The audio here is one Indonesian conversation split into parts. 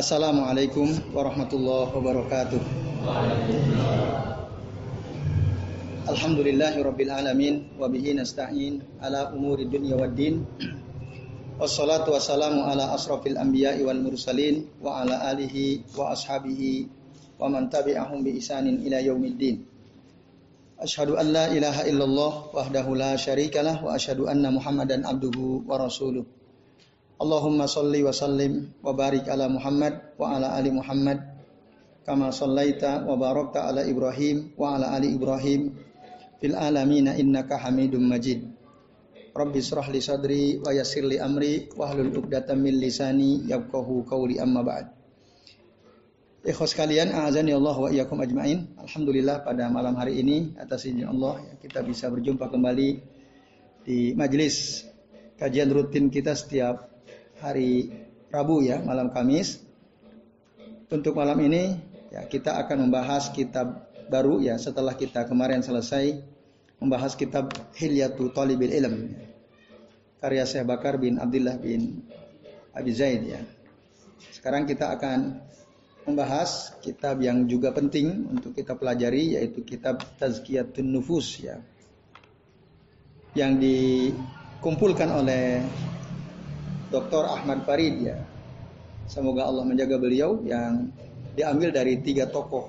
Assalamualaikum warahmatullahi wabarakatuh. Alhamdulillahirabbil alamin wa bihi nasta'in ala umuri dunya waddin. Wassalatu wassalamu ala asrafil anbiya'i wal mursalin wa ala alihi wa ashabihi wa man tabi'ahum bi isanin ila yaumiddin. Ashhadu an la ilaha illallah wahdahu la syarikalah wa ashhadu anna Muhammadan abduhu wa rasuluh. Allahumma salli wa sallim wa barik ala Muhammad wa ala ali Muhammad kama sallaita wa barakta ala Ibrahim wa ala ali Ibrahim fil alamin innaka Hamidum Majid. Rabbi israh li sadri wa yassir li amri wa hlul 'uqdatam min lisani yafqahu qawli amma ba'd. Ikhwas sekalian, azani Allah wa iyyakum ajmain. Alhamdulillah pada malam hari ini atas izin Allah kita bisa berjumpa kembali di majelis kajian rutin kita setiap hari Rabu ya, malam Kamis. Untuk malam ini ya kita akan membahas kitab baru ya setelah kita kemarin selesai membahas kitab Hilyatu Talibil Ilm karya Syekh Bakar bin Abdullah bin Abi Zaid ya. Sekarang kita akan membahas kitab yang juga penting untuk kita pelajari yaitu kitab Tazkiyatun Nufus ya. Yang dikumpulkan oleh Dr. Ahmad Farid ya. Semoga Allah menjaga beliau yang diambil dari tiga tokoh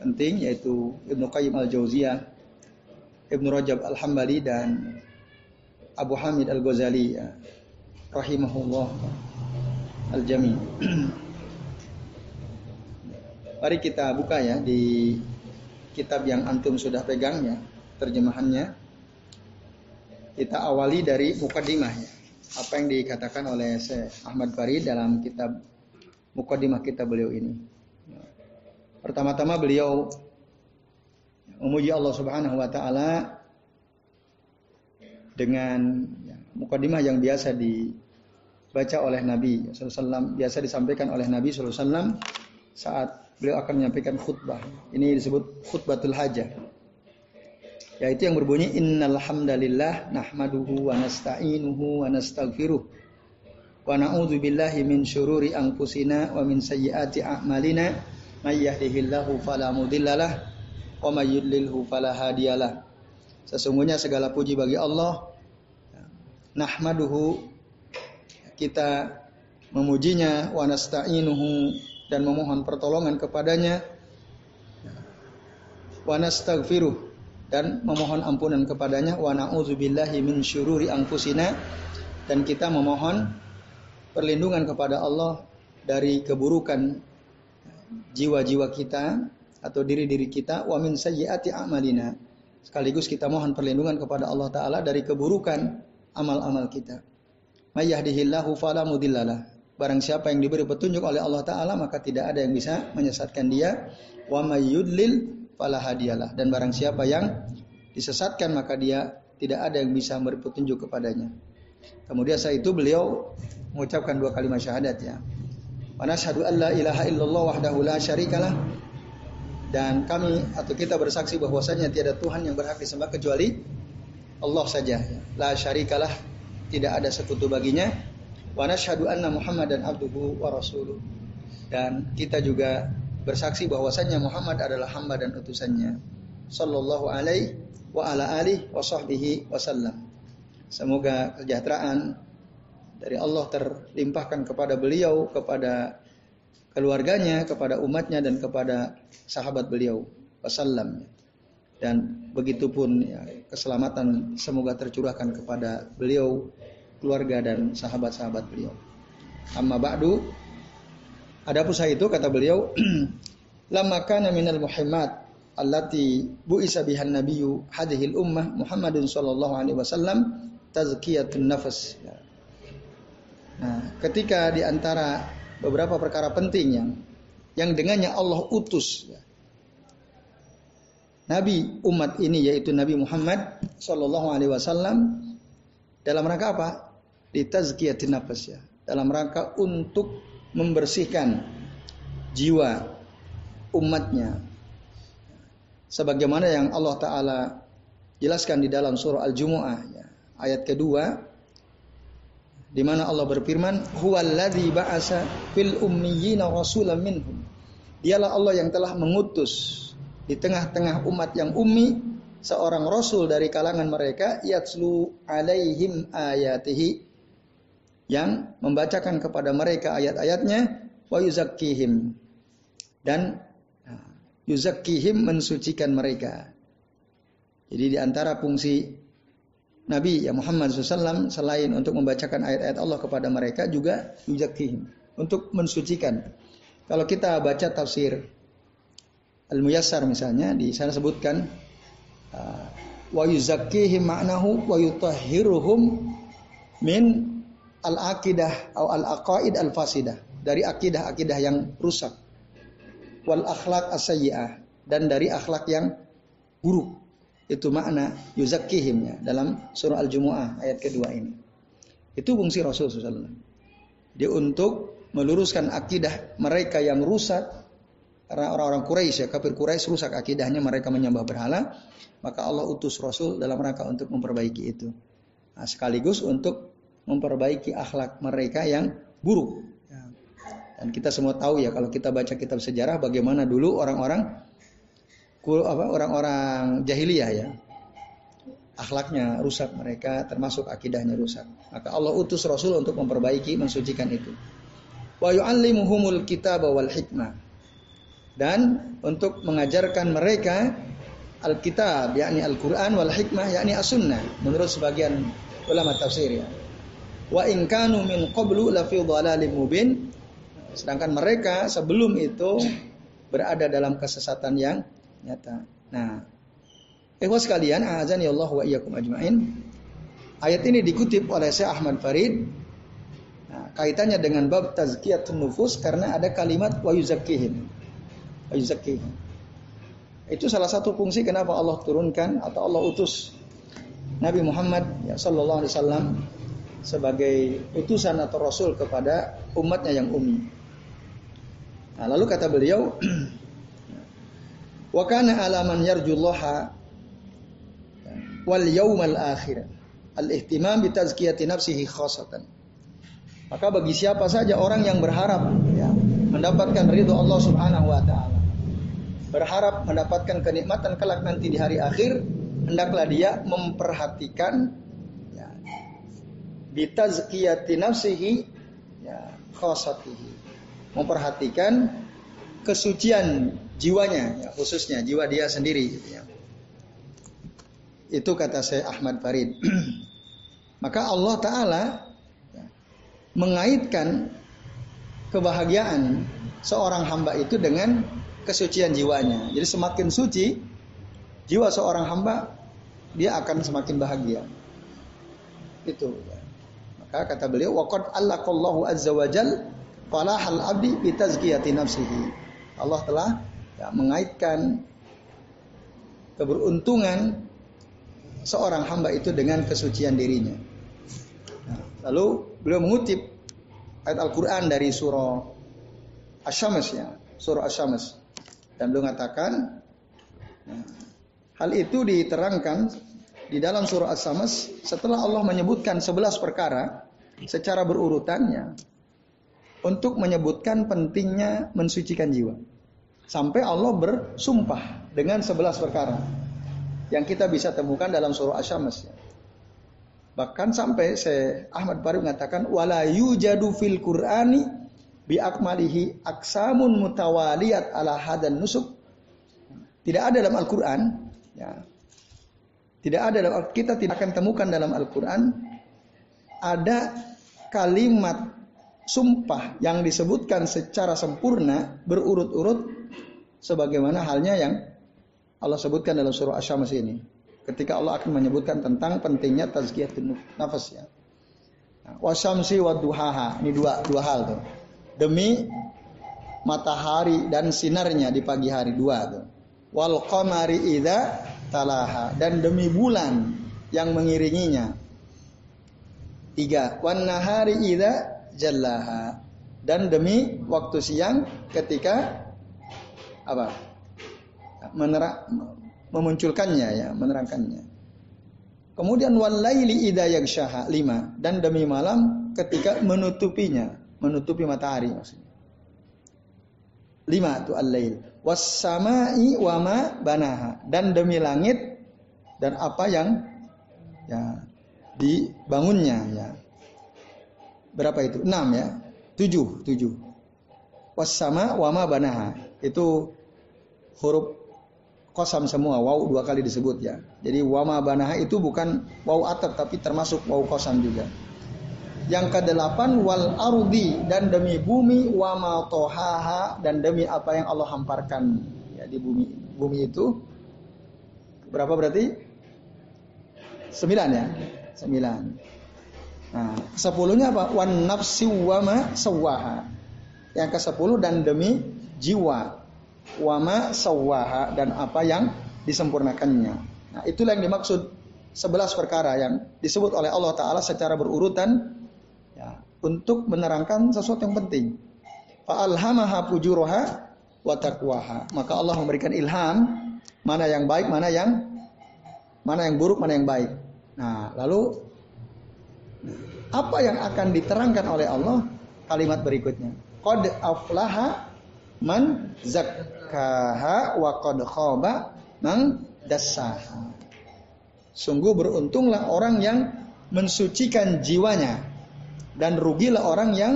penting yaitu Ibnu Qayyim Al-Jauziyah, Ibnu Rajab Al-Hambali dan Abu Hamid Al-Ghazali ya. rahimahullah al-jami. Mari kita buka ya di kitab yang antum sudah pegang ya terjemahannya. Kita awali dari mukadimah ya apa yang dikatakan oleh Syekh Ahmad Farid dalam kitab Mukaddimah kitab beliau ini. Pertama-tama beliau memuji Allah Subhanahu wa taala dengan mukadimah yang biasa dibaca oleh Nabi SAW, biasa disampaikan oleh Nabi SAW saat beliau akan menyampaikan khutbah. Ini disebut khutbatul hajah yaitu yang berbunyi innal hamdalillah nahmaduhu wa nasta'inuhu wa nastaghfiruh wa na'udzu billahi min syururi anfusina wa min sayyiati a'malina. May yahdihillahu fala mudhillalah wa may yudlilhu fala hadiyalah. Sesungguhnya segala puji bagi Allah. Nahmaduhu kita memujinya wa nasta'inuhu dan memohon pertolongan kepadanya. Wa nastaghfiruh dan memohon ampunan kepadanya wa na'udzubillahi min syururi anfusina. Dan kita memohon perlindungan kepada Allah dari keburukan jiwa-jiwa kita atau diri-diri kita wa min sayyiati a'malina. Sekaligus kita mohon perlindungan kepada Allah taala dari keburukan amal-amal kita. May yahdihillahu fala mudhillalah barang siapa yang diberi petunjuk oleh Allah taala maka tidak ada yang bisa menyesatkan dia. Wa may yudlil fala dan barang siapa yang disesatkan maka dia tidak ada yang bisa memberi petunjuk kepadanya. Kemudian saat itu beliau mengucapkan dua kalimat syahadat ya. Wa nashhadu an la ilaha illallah wahdahu la syarikalah dan kami atau kita bersaksi bahwasanya tiada Tuhan yang berhak disembah kecuali Allah saja. La syarikalah tidak ada sekutu baginya. Wa anna Muhammadan abduhu wa rasuluh. Dan kita juga bersaksi bahwasanya Muhammad adalah hamba dan utusannya. Sallallahu alaihi wa ala alihi wa sahbihi wasallam. Semoga kesejahteraan dari Allah terlimpahkan kepada beliau, kepada keluarganya, kepada umatnya dan kepada sahabat beliau wasallam. Dan begitu pun ya, keselamatan semoga tercurahkan kepada beliau, keluarga dan sahabat-sahabat beliau. Amma ba'du ada pusat itu kata beliau, lama kana minal muhimmat allati bu'isa bihan nabiyyu hadhil ummah Muhammadun sallallahu alaihi wasallam tazkiyatun nafas. Nah, ketika di antara beberapa perkara penting yang yang dengannya Allah utus ya, Nabi umat ini yaitu Nabi Muhammad sallallahu alaihi wasallam dalam rangka apa? Di tazkiyatin nafas ya. Dalam rangka untuk membersihkan jiwa umatnya sebagaimana yang Allah taala jelaskan di dalam surah Al-Jumu'ah ya, ayat kedua di mana Allah berfirman, "Huwallazi ba'asa fil ummiyina rasulan minhum." Dialah Allah yang telah mengutus di tengah-tengah umat yang ummi seorang rasul dari kalangan mereka yatslu alaihim ayatihi yang membacakan kepada mereka ayat-ayatnya wa yuzakkihim dan nah, yuzakkihim mensucikan mereka. Jadi di antara fungsi Nabi ya Muhammad SAW selain untuk membacakan ayat-ayat Allah kepada mereka juga yuzakkihim untuk mensucikan. Kalau kita baca tafsir Al-Muyassar misalnya di sana sebutkan uh, wa yuzakkihim ma'nahu wa yutahhiruhum min al-aqidah atau al-aqaid al-fasidah. Dari akidah-akidah yang rusak. Wal akhlak as dan dari akhlak yang buruk. Itu makna yuzakkihim ya dalam surah Al-Jumu'ah ayat kedua ini. Itu fungsi Rasul SAW. Dia untuk meluruskan akidah mereka yang rusak. Karena orang-orang Quraisy ya kafir Quraisy rusak akidahnya mereka menyembah berhala. Maka Allah utus Rasul dalam rangka untuk memperbaiki itu. Nah, sekaligus untuk memperbaiki akhlak mereka yang buruk. Ya. dan kita semua tahu ya kalau kita baca kitab sejarah bagaimana dulu orang-orang apa orang-orang jahiliyah ya. Akhlaknya rusak mereka termasuk akidahnya rusak. Maka Allah utus Rasul untuk memperbaiki mensucikan itu. Wa yu'allimuhumul kitab wal hikmah. Dan untuk mengajarkan mereka Alkitab yakni Al-Qur'an wal hikmah yakni as-sunnah menurut sebagian ulama tafsir ya wa in kanu min qablu la fi dhalalim mubin sedangkan mereka sebelum itu berada dalam kesesatan yang nyata. Nah, ikhwas sekalian, azan ya Allah wa iyyakum ajmain. Ayat ini dikutip oleh Syekh Ahmad Farid. Nah, kaitannya dengan bab tazkiyatun nufus karena ada kalimat wa yuzakkihim. Wa yuzakkihim. Itu salah satu fungsi kenapa Allah turunkan atau Allah utus Nabi Muhammad ya sallallahu alaihi wasallam sebagai utusan atau rasul kepada umatnya yang ummi. Nah, lalu kata beliau Wa kana alaman yarjullaha wal yaumal akhir. Al-ihtimam bi tazkiyati nafsihi khasatan. Maka bagi siapa saja orang yang berharap ya, mendapatkan ridho Allah Subhanahu wa taala. Berharap mendapatkan kenikmatan kelak nanti di hari akhir, hendaklah dia memperhatikan bitazkiyati nafsihi ya, khasatihi. Memperhatikan kesucian jiwanya, ya, khususnya jiwa dia sendiri. Gitu ya. Itu kata saya Ahmad Farid. Maka Allah Taala ya, mengaitkan kebahagiaan seorang hamba itu dengan kesucian jiwanya. Jadi semakin suci jiwa seorang hamba, dia akan semakin bahagia. Itu. Ya. Maka kata beliau, waqad allaqallahu azza wajal falahal abdi bi tazkiyati nafsihi. Allah telah ya, mengaitkan keberuntungan seorang hamba itu dengan kesucian dirinya. Nah, lalu beliau mengutip ayat Al-Quran dari surah Asyams ya, surah Asyams. Dan beliau mengatakan, nah, hal itu diterangkan di dalam surah Asyams setelah Allah menyebutkan sebelas perkara secara berurutannya untuk menyebutkan pentingnya mensucikan jiwa. Sampai Allah bersumpah dengan sebelas perkara yang kita bisa temukan dalam surah Asyams. Bahkan sampai saya Ahmad Bari mengatakan wala yujadu fil Qur'ani bi akmalihi aksamun mutawaliyat ala hadan nusuk. Tidak ada dalam Al-Qur'an ya. Tidak ada dalam kita tidak akan temukan dalam Al-Qur'an ada kalimat sumpah yang disebutkan secara sempurna berurut-urut sebagaimana halnya yang Allah sebutkan dalam surah Asy-Syams ini. Ketika Allah akan menyebutkan tentang pentingnya tazkiyatun nafas ya. Nah, wasyamsi wa duhaha. Ini dua dua hal tuh. Demi matahari dan sinarnya di pagi hari dua tuh. Wal qamari idza talaha dan demi bulan yang mengiringinya. Tiga. Wan nahari idza jallaha dan demi waktu siang ketika apa menerak memunculkannya ya menerangkannya Kemudian walaili idza yaghshaha lima dan demi malam ketika menutupinya, menutupi matahari maksudnya. Lima itu al-lail. Was-sama'i wa ma banaha dan demi langit dan apa yang ya dibangunnya ya. Berapa itu? Enam ya. Tujuh, tujuh. Was-sama wa ma banaha. Itu huruf kosam semua, waw dua kali disebut ya. Jadi wama banaha itu bukan waw atap tapi termasuk waw kosam juga. Yang kedelapan wal ardi dan demi bumi wama tohaha dan demi apa yang Allah hamparkan ya di bumi. Bumi itu berapa berarti? Sembilan ya, sembilan. Nah, sepuluhnya apa? Wan nafsi wama sawaha. Yang ke sepuluh dan demi jiwa wama sawaha dan apa yang disempurnakannya. Nah, itulah yang dimaksud sebelas perkara yang disebut oleh Allah Taala secara berurutan ya, untuk menerangkan sesuatu yang penting. Fa'alhamaha fujuraha wa taqwaha. Maka Allah memberikan ilham mana yang baik, mana yang mana yang buruk, mana yang baik. Nah, lalu apa yang akan diterangkan oleh Allah? Kalimat berikutnya. Qad aflaha man zakkaha wa qad khaba man dassaha. Sungguh beruntunglah orang yang mensucikan jiwanya dan rugilah orang yang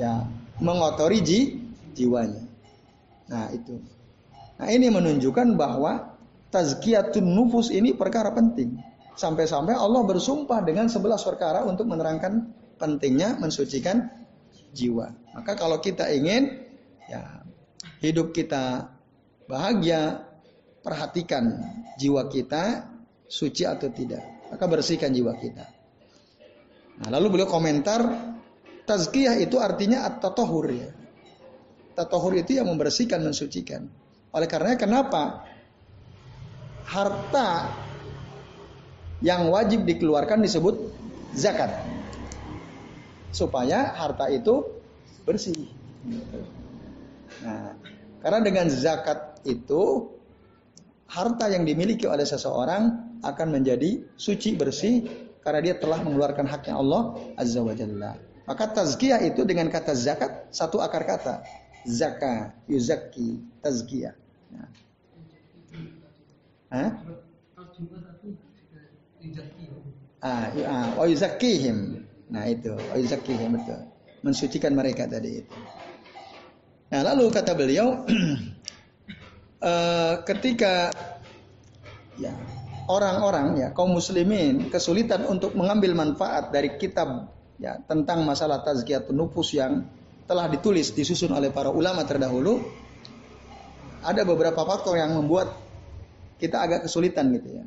ya mengotori ji, jiwanya. Nah, itu. Nah, ini menunjukkan bahwa tazkiyatun nufus ini perkara penting. Sampai-sampai Allah bersumpah dengan sebelas perkara untuk menerangkan pentingnya mensucikan jiwa. Maka kalau kita ingin ya hidup kita bahagia, perhatikan jiwa kita suci atau tidak. Maka bersihkan jiwa kita. Nah, lalu beliau komentar tazkiyah itu artinya at-tatahur ya. Tatahur itu yang membersihkan, mensucikan. Oleh karenanya kenapa harta yang wajib dikeluarkan disebut zakat. Supaya harta itu bersih. Nah, karena dengan zakat itu harta yang dimiliki oleh seseorang akan menjadi suci bersih karena dia telah mengeluarkan haknya Allah Azza wa Jalla. Maka tazkiyah itu dengan kata zakat satu akar kata. Zaka, yuzaki, tazkiyah. Nah. Hah? Ah, ah. Nah itu, oh itu. Mensucikan mereka tadi itu. Nah, lalu kata beliau, uh, ketika ya orang-orang ya kaum muslimin kesulitan untuk mengambil manfaat dari kitab ya tentang masalah tazkiyatun nufus yang telah ditulis disusun oleh para ulama terdahulu, ada beberapa faktor yang membuat kita agak kesulitan gitu ya.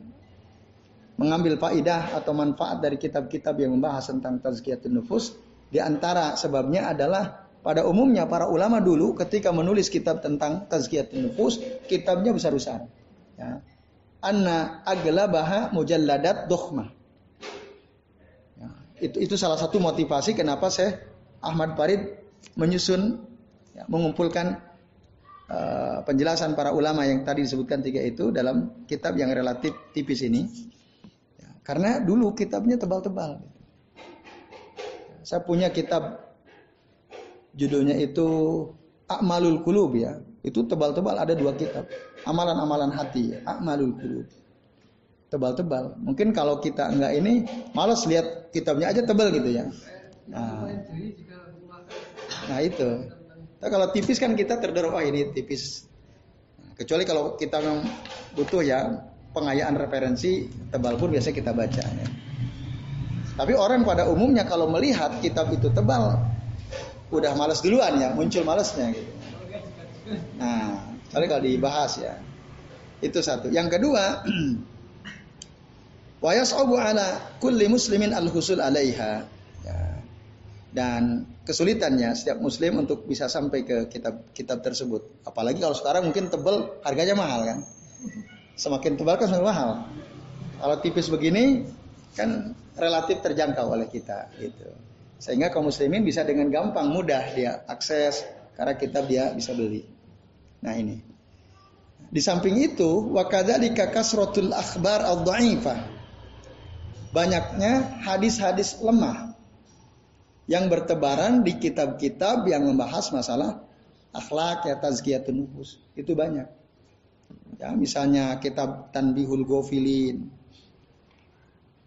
Mengambil faidah atau manfaat dari kitab-kitab yang membahas tentang tazkiyatun nufus, di antara sebabnya adalah pada umumnya para ulama dulu ketika menulis kitab tentang tazkiyatun nufus, kitabnya besar-besar. Ya. Anna aglabaha mujalladat dokhmah. Ya. Itu, itu salah satu motivasi kenapa saya Ahmad Farid menyusun, ya, mengumpulkan uh, penjelasan para ulama yang tadi disebutkan tiga itu dalam kitab yang relatif tipis ini. Karena dulu kitabnya tebal-tebal. Saya punya kitab judulnya itu Akmalul Kulub ya. Itu tebal-tebal ada dua kitab. Amalan-amalan hati. Akmalul Kulub. Tebal-tebal. Mungkin kalau kita enggak ini malas lihat kitabnya aja tebal gitu ya. Nah, nah itu. Nah, kalau tipis kan kita terdorong oh ini tipis. Kecuali kalau kita memang butuh ya pengayaan referensi tebal pun biasa kita baca ya. Tapi orang pada umumnya kalau melihat kitab itu tebal, udah males duluan ya, muncul malesnya gitu. Nah, kali kalau dibahas ya. Itu satu. Yang kedua, wa yas'abu ala kulli muslimin al-husul 'alaiha. Ya. Dan kesulitannya setiap muslim untuk bisa sampai ke kitab-kitab tersebut. Apalagi kalau sekarang mungkin tebel harganya mahal kan. Semakin tebal kan semakin mahal. Kalau tipis begini kan relatif terjangkau oleh kita gitu. Sehingga kaum muslimin bisa dengan gampang mudah dia akses karena kitab dia bisa beli. Nah ini. Di samping itu, wa kadzalika kasratul akhbar ad-dha'ifah. banyaknya hadis-hadis lemah yang bertebaran di kitab-kitab yang membahas masalah akhlak ya tazkiyatun nufus. Itu banyak. Ya, misalnya kitab Tanbihul Ghafilin.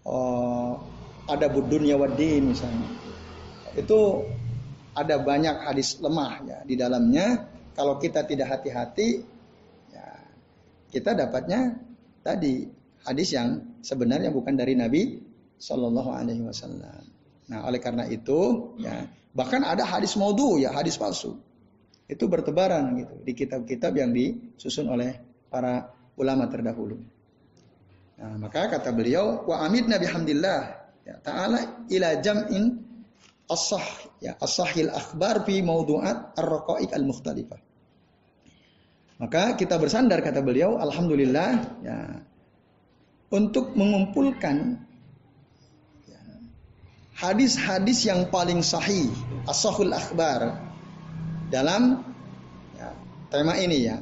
Oh, ada budunya wadin misalnya. Itu ada banyak hadis lemah ya di dalamnya. Kalau kita tidak hati-hati, ya kita dapatnya tadi hadis yang sebenarnya bukan dari Nabi Shallallahu Alaihi Wasallam. Nah, oleh karena itu, ya, bahkan ada hadis maudhu ya, hadis palsu. Itu bertebaran gitu di kitab-kitab yang disusun oleh para ulama terdahulu. Nah, maka kata beliau, wa amid nabi hamdillah ya, ta'ala ila jam'in as-sah ya as-sahil akhbar fi maudu'at ar-raqaiq al-mukhtalifah. Maka kita bersandar kata beliau, alhamdulillah ya untuk mengumpulkan hadis-hadis yang paling sahih, asahul akhbar dalam ya, tema ini ya,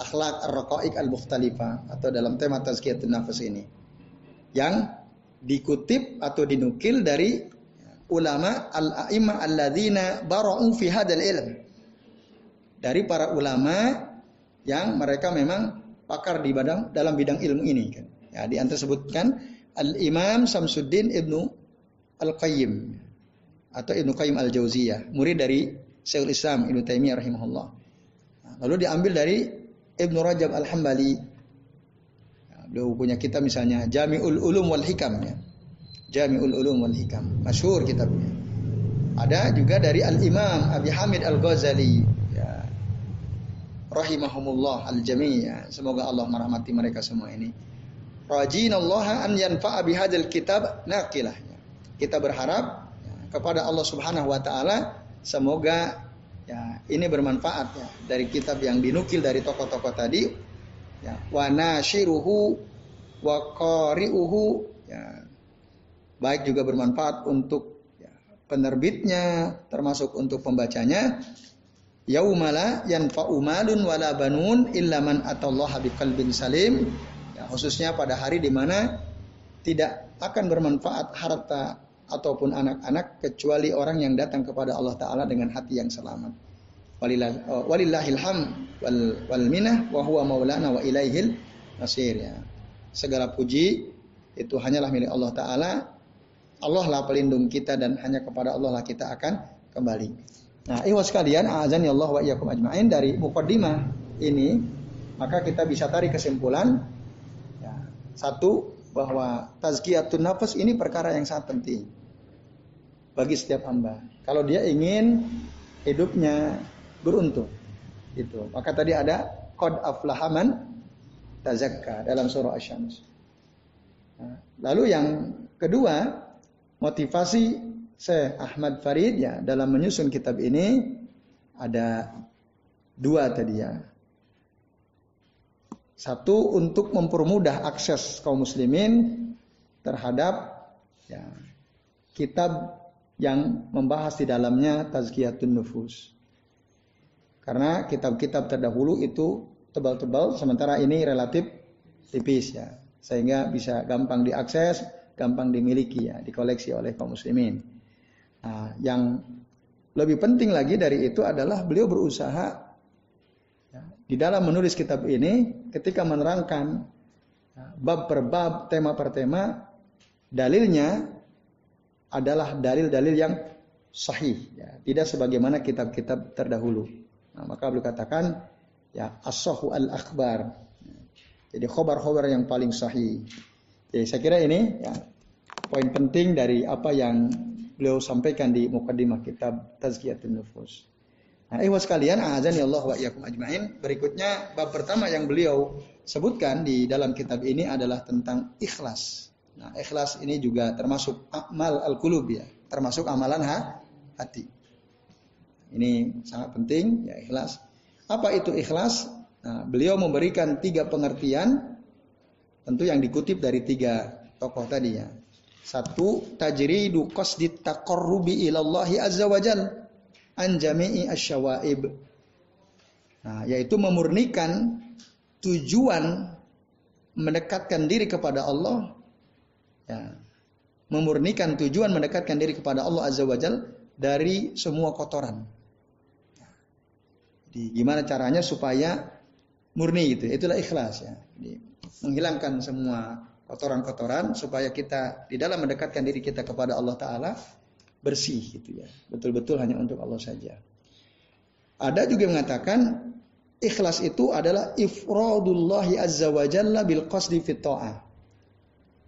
akhlak ar-raqaiq al-mukhtalifah atau dalam tema tazkiyatun nafas ini. Yang dikutip atau dinukil dari ulama al-a'imah alladzina bara'u fi hadal ilm. Dari para ulama yang mereka memang pakar di bidang dalam bidang ilmu ini kan. Ya, di sebutkan Al-Imam Samsuddin Ibnu Al-Qayyim atau Ibnu Qayyim Al-Jauziyah, murid dari Syekhul Islam Ibnu Taimiyah rahimahullah. Lalu diambil dari Ibnu Rajab Al-Hambali. Nah, beliau punya kitab misalnya Jami'ul Ulum wal Hikam ya. Jami'ul Ulum wal Hikam, masyhur kitabnya. Ada juga dari Al-Imam Abi Hamid Al-Ghazali ya. Rahimahumullah al-jami' ya. Semoga Allah merahmati mereka semua ini. Rajinallaha an yanfa'a bihadzal kitab naqilah kita berharap ya, kepada Allah Subhanahu wa taala semoga ya ini bermanfaat ya dari kitab yang dinukil dari tokoh-tokoh tadi. Ya wa nashiruhu wa qari'uhu. Ya baik juga bermanfaat untuk ya, penerbitnya termasuk untuk pembacanya. Yaumala yanfa'u malun wala banun illa man atallaha biqalbin salim. Ya, khususnya pada hari di mana tidak akan bermanfaat harta ataupun anak-anak kecuali orang yang datang kepada Allah Taala dengan hati yang selamat. Walillahil ham wal, wal minah wa maulana wa ilaihil nasir ya. Segala puji itu hanyalah milik Allah Taala. Allah lah pelindung kita dan hanya kepada Allah lah kita akan kembali. Nah, ikhwas sekalian, azan ya Allah wa iyyakum ajmain dari mukaddimah ini maka kita bisa tarik kesimpulan ya, satu bahwa tazkiyatun nafas ini perkara yang sangat penting bagi setiap hamba. Kalau dia ingin hidupnya beruntung. Itu. Maka tadi ada qad aflahaman tazakka dalam surah Asy-Syams. Nah, lalu yang kedua, motivasi Syekh Ahmad Farid ya dalam menyusun kitab ini ada dua tadi ya. Satu untuk mempermudah akses kaum muslimin terhadap ya, kitab yang membahas di dalamnya tazkiyatun nufus. Karena kitab-kitab terdahulu itu tebal-tebal, sementara ini relatif tipis ya, sehingga bisa gampang diakses, gampang dimiliki ya, dikoleksi oleh kaum muslimin. Nah, yang lebih penting lagi dari itu adalah beliau berusaha ya, di dalam menulis kitab ini, ketika menerangkan ya, bab per bab, tema per tema, dalilnya adalah dalil-dalil yang sahih, ya. tidak sebagaimana kitab-kitab terdahulu. Nah, maka beliau katakan ya asohu al akbar. Jadi khobar-khobar yang paling sahih. Jadi saya kira ini ya, poin penting dari apa yang beliau sampaikan di mukadimah kitab Tazkiyatun Nufus. Nah, ikhwas sekalian, azan ya Allah wa iyyakum ajmain. Berikutnya bab pertama yang beliau sebutkan di dalam kitab ini adalah tentang ikhlas. Nah, ikhlas ini juga termasuk amal al-qulub ya, termasuk amalan ha, hati. Ini sangat penting ya ikhlas. Apa itu ikhlas? Nah, beliau memberikan tiga pengertian tentu yang dikutip dari tiga tokoh tadi ya. Satu, tajridu qasdi taqarrubi ilallahi azza wajal an jami'i asyawaib. Nah, yaitu memurnikan tujuan mendekatkan diri kepada Allah ya, memurnikan tujuan mendekatkan diri kepada Allah Azza wa Jal dari semua kotoran. Jadi gimana caranya supaya murni gitu. Itulah ikhlas ya. Jadi, menghilangkan semua kotoran-kotoran supaya kita di dalam mendekatkan diri kita kepada Allah taala bersih gitu ya. Betul-betul hanya untuk Allah saja. Ada juga yang mengatakan ikhlas itu adalah ifradullahi azza wa jalla bil qasdi fit ta'ah.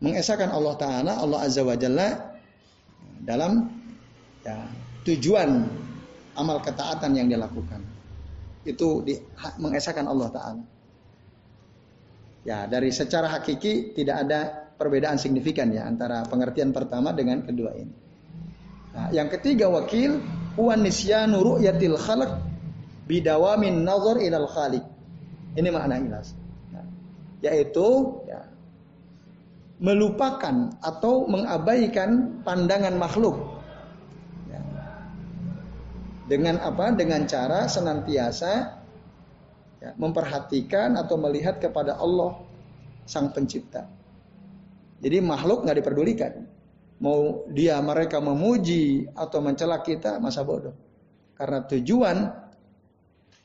Mengesahkan Allah taala, Allah azza wa jalla dalam ya, tujuan amal ketaatan yang dilakukan. Itu di, mengesahkan Allah taala. Ya, dari secara hakiki tidak ada perbedaan signifikan ya antara pengertian pertama dengan kedua ini. Nah, yang ketiga wakil huwa nisyanu ru'yatil khalq bidawamin nazar ilal khaliq. Ini makna ikhlas. Nah, yaitu ya, melupakan atau mengabaikan pandangan makhluk. Ya. Dengan apa? Dengan cara senantiasa ya, memperhatikan atau melihat kepada Allah sang pencipta. Jadi makhluk nggak diperdulikan. Mau dia mereka memuji atau mencela kita masa bodoh. Karena tujuan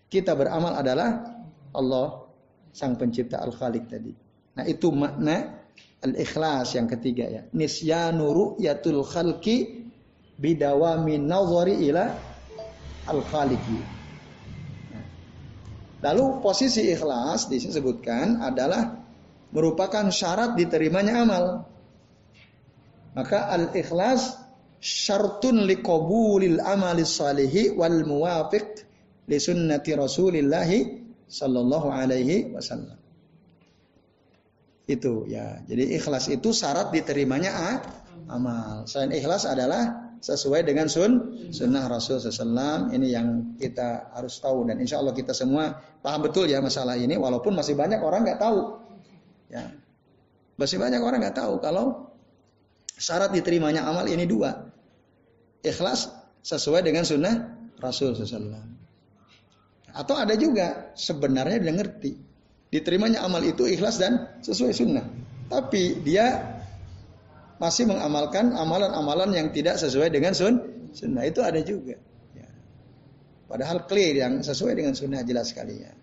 kita beramal adalah Allah sang pencipta al-khaliq tadi. Nah itu makna al-ikhlas yang ketiga ya. Nisyanu ru'yatul khalqi bidawami nazari ila al-khaliqi. Lalu posisi ikhlas disebutkan adalah merupakan syarat diterimanya amal. Maka al-ikhlas syartun liqabulil amali salihi wal muwafiq li sunnati Rasulillah sallallahu alaihi wasallam. Itu ya. Jadi ikhlas itu syarat diterimanya amal. Selain ikhlas adalah sesuai dengan sun sunnah Rasul SAW ini yang kita harus tahu dan insya Allah kita semua paham betul ya masalah ini walaupun masih banyak orang nggak tahu. Ya. Masih banyak orang nggak tahu kalau syarat diterimanya amal ini dua. Ikhlas sesuai dengan sunnah Rasul SAW atau ada juga sebenarnya dia ngerti diterimanya amal itu ikhlas dan sesuai sunnah tapi dia masih mengamalkan amalan-amalan yang tidak sesuai dengan sun sunnah itu ada juga. Ya. Padahal clear yang sesuai dengan sunnah jelas sekali ya.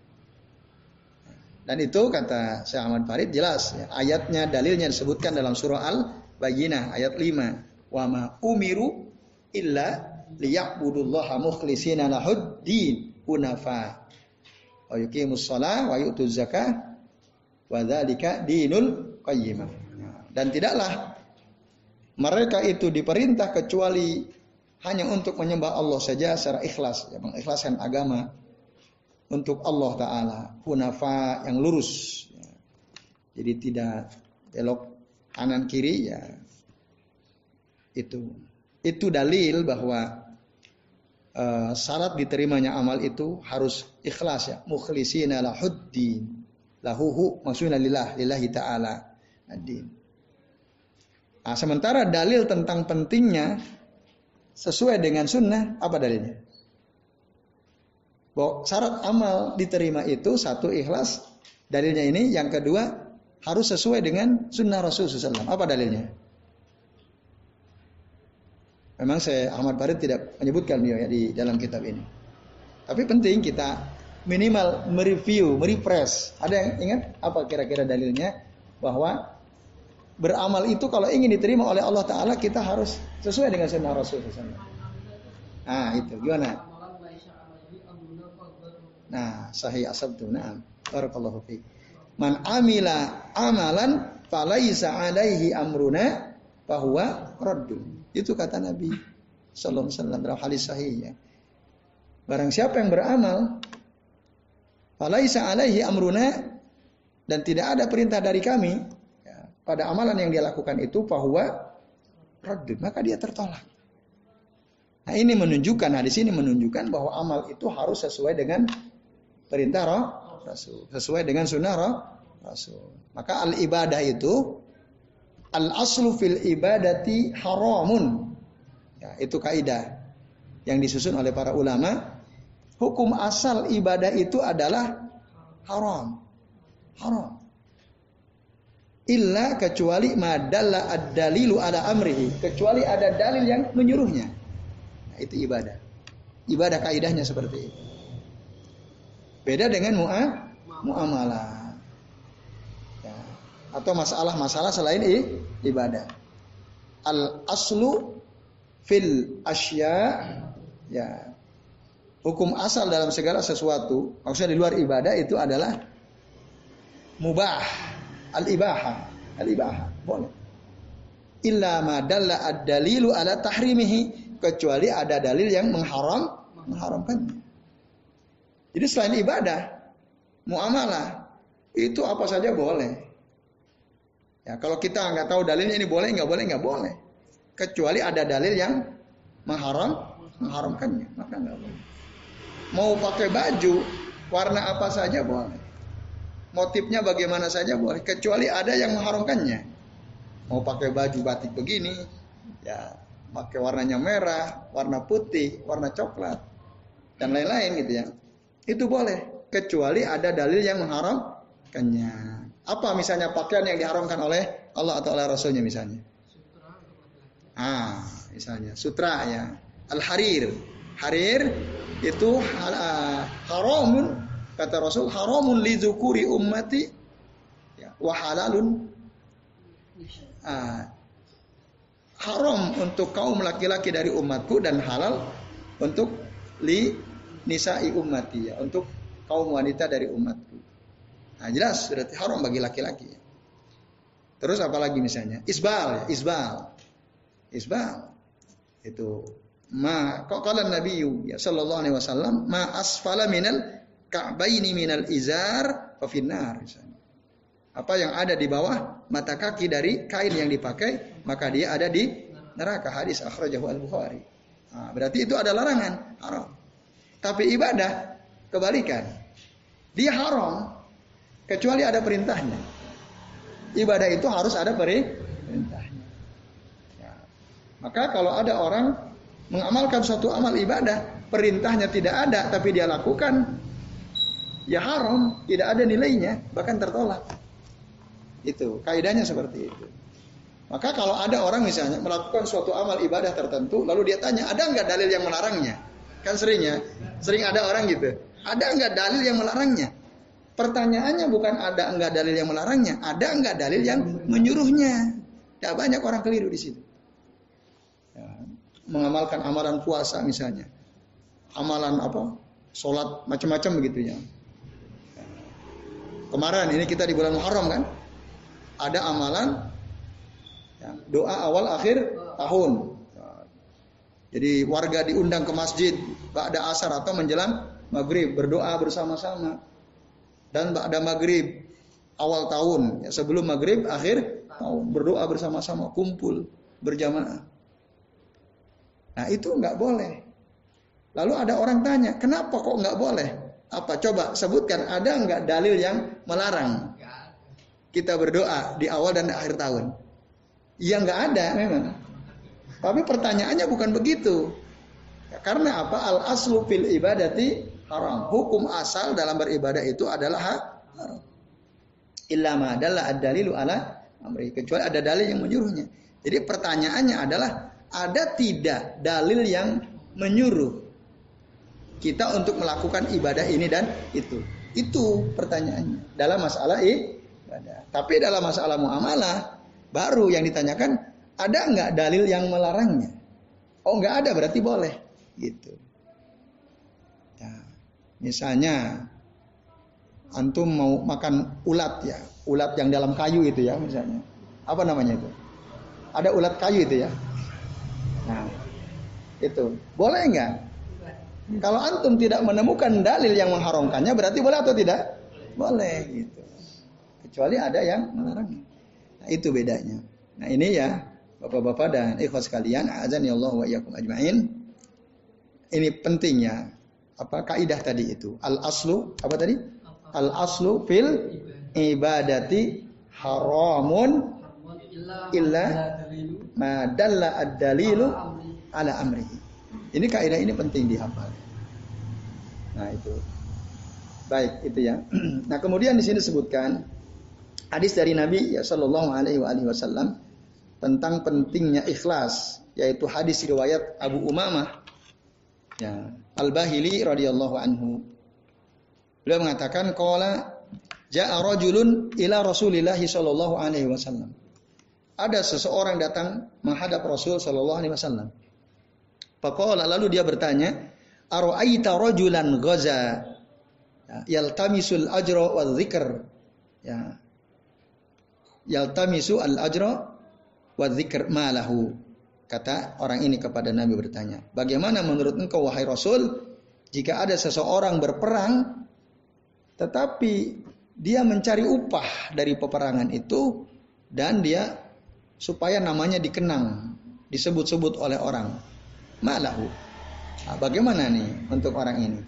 Dan itu kata Syekh Ahmad Farid jelas ya. ayatnya dalilnya disebutkan dalam surah Al Bayyinah ayat 5 wa ma umiru illa liya'budullaha mukhlishina lahud din unafa wa yuqimus shalah wa yu'tuz zakah wa dzalika dinul qayyimah. Dan tidaklah mereka itu diperintah kecuali hanya untuk menyembah Allah saja secara ikhlas, ya, mengikhlaskan agama untuk Allah Taala, hunafa yang lurus. Ya. Jadi tidak belok kanan kiri ya itu itu dalil bahwa uh, syarat diterimanya amal itu harus ikhlas ya mukhlisina lahuddin lahuhu maksudnya lillah lillahi taala ad-din Nah, sementara dalil tentang pentingnya sesuai dengan sunnah, apa dalilnya? Bahwa syarat amal diterima itu satu ikhlas, dalilnya ini. Yang kedua harus sesuai dengan sunnah Rasul SAW. Apa dalilnya? Memang saya Ahmad Farid tidak menyebutkan dia ya di dalam kitab ini. Tapi penting kita minimal mereview, merefresh. Ada yang ingat apa kira-kira dalilnya bahwa beramal itu kalau ingin diterima oleh Allah Taala kita harus sesuai dengan sunnah Rasul. Nah itu gimana? Nah sahih asab tuh. Nah, barakallahu fi. Man amila amalan falaisa alaihi amruna bahwa raddun. Itu kata Nabi Sallallahu Alaihi Wasallam dalam hadis sahihnya. Barang siapa yang beramal, falaisa alaihi amruna dan tidak ada perintah dari kami, pada amalan yang dia lakukan itu bahwa raddud, maka dia tertolak. Nah ini menunjukkan, nah di sini menunjukkan bahwa amal itu harus sesuai dengan perintah roh Rasul, sesuai dengan sunnah roh Rasul. Maka al ibadah itu al aslu fil ibadati haramun. Ya, itu kaidah yang disusun oleh para ulama. Hukum asal ibadah itu adalah haram. Haram. illa kecuali madalla ad-dalilu ala amrihi, kecuali ada dalil yang menyuruhnya. Nah, itu ibadah. Ibadah kaidahnya seperti itu. Beda dengan mu'a, muamalah. Ya. Atau masalah-masalah selain i, ibadah. Al aslu fil asya ya hukum asal dalam segala sesuatu maksudnya di luar ibadah itu adalah mubah al ibaha al ibaha boleh. Illa ma dalla ad dalilu ala tahrimihi kecuali ada dalil yang mengharam mengharamkannya jadi selain ibadah muamalah itu apa saja boleh. Ya kalau kita nggak tahu dalilnya ini boleh nggak boleh nggak boleh. Kecuali ada dalil yang mengharam mengharamkannya maka nggak boleh Mau pakai baju warna apa saja boleh. Motifnya bagaimana saja boleh, kecuali ada yang mengharamkannya. Mau pakai baju batik begini, ya pakai warnanya merah, warna putih, warna coklat, dan lain-lain gitu ya. Itu boleh, kecuali ada dalil yang mengharamkannya. Apa misalnya pakaian yang diharamkan oleh Allah atau oleh Rasulnya misalnya? Ah, misalnya sutra ya, al-harir. Harir itu haramun kata Rasul haramun li dzukuri ummati ya, wa halalun ah, haram untuk kaum laki-laki dari umatku dan halal untuk li nisa'i ummati ya untuk kaum wanita dari umatku. Nah, jelas berarti haram bagi laki-laki. Terus apalagi misalnya? Isbal ya, isbal. Isbal. Itu ma qala Nabi ya sallallahu alaihi wasallam ma asfala minal ka'baini minal izar fa finnar apa yang ada di bawah mata kaki dari kain yang dipakai maka dia ada di neraka. Hadis akhrajahu al-Bukhari. Nah, berarti itu ada larangan haram. Tapi ibadah kebalikan. Dia haram kecuali ada perintahnya. Ibadah itu harus ada perintahnya. Ya. maka kalau ada orang mengamalkan suatu amal ibadah, perintahnya tidak ada tapi dia lakukan, ya haram, tidak ada nilainya, bahkan tertolak. Itu kaidahnya seperti itu. Maka kalau ada orang misalnya melakukan suatu amal ibadah tertentu, lalu dia tanya, ada nggak dalil yang melarangnya? Kan seringnya, sering ada orang gitu. Ada nggak dalil yang melarangnya? Pertanyaannya bukan ada nggak dalil yang melarangnya, ada nggak dalil yang menyuruhnya? Ya banyak orang keliru di situ mengamalkan amalan puasa misalnya. Amalan apa? Sholat macam-macam begitu ya. Kemarin ini kita di bulan Muharram kan? Ada amalan ya, doa awal akhir tahun. Jadi warga diundang ke masjid pada asar atau menjelang maghrib berdoa bersama-sama. Dan pada maghrib awal tahun ya, sebelum maghrib akhir tahun berdoa bersama-sama kumpul berjamaah. Nah itu nggak boleh. Lalu ada orang tanya, kenapa kok nggak boleh? Apa? Coba sebutkan, ada nggak dalil yang melarang kita berdoa di awal dan di akhir tahun? Ya nggak ada memang. Tapi pertanyaannya bukan begitu. Ya, karena apa? Al aslu fil ibadati haram. Hukum asal dalam beribadah itu adalah haram. Illa ma ad-dalilu ala amri. Kecuali ada dalil yang menyuruhnya. Jadi pertanyaannya adalah ada tidak dalil yang menyuruh kita untuk melakukan ibadah ini dan itu? Itu pertanyaannya dalam masalah ibadah. Tapi dalam masalah muamalah baru yang ditanyakan ada nggak dalil yang melarangnya? Oh nggak ada berarti boleh gitu. Ya, misalnya antum mau makan ulat ya, ulat yang dalam kayu itu ya misalnya. Apa namanya itu? Ada ulat kayu itu ya. Nah, itu boleh nggak? Kalau antum tidak menemukan dalil yang mengharamkannya, berarti boleh atau tidak? Boleh gitu. Kecuali ada yang melarang. Nah, itu bedanya. Nah, ini ya Bapak-bapak dan ikhwas sekalian, azan ya Allah wa iyyakum ajmain. Ini pentingnya apa kaidah tadi itu. Al aslu apa tadi? Al aslu fil ibadati haramun illa ma dalla ad-dalilu ala amrihi. Ini kaidah ini penting dihafal. Nah, itu. Baik, itu ya. Nah, kemudian di sini disebutkan hadis dari Nabi ya sallallahu alaihi wasallam tentang pentingnya ikhlas yaitu hadis riwayat Abu Umamah ya Al-Bahili radhiyallahu anhu. Beliau mengatakan qala ja'a rajulun ila Rasulillah sallallahu alaihi wasallam. Ada seseorang datang menghadap Rasul sallallahu alaihi wasallam. Faqala lalu dia bertanya, "Ara'aita rajulan ghaza ya, yaltamisul ajra wa dzikr." Ya. Yaltamisu al ajra wa dzikr malahu. Kata orang ini kepada Nabi bertanya, bagaimana menurut engkau wahai Rasul jika ada seseorang berperang tetapi dia mencari upah dari peperangan itu dan dia supaya namanya dikenang, disebut-sebut oleh orang. Malahu. Nah, bagaimana nih untuk orang ini?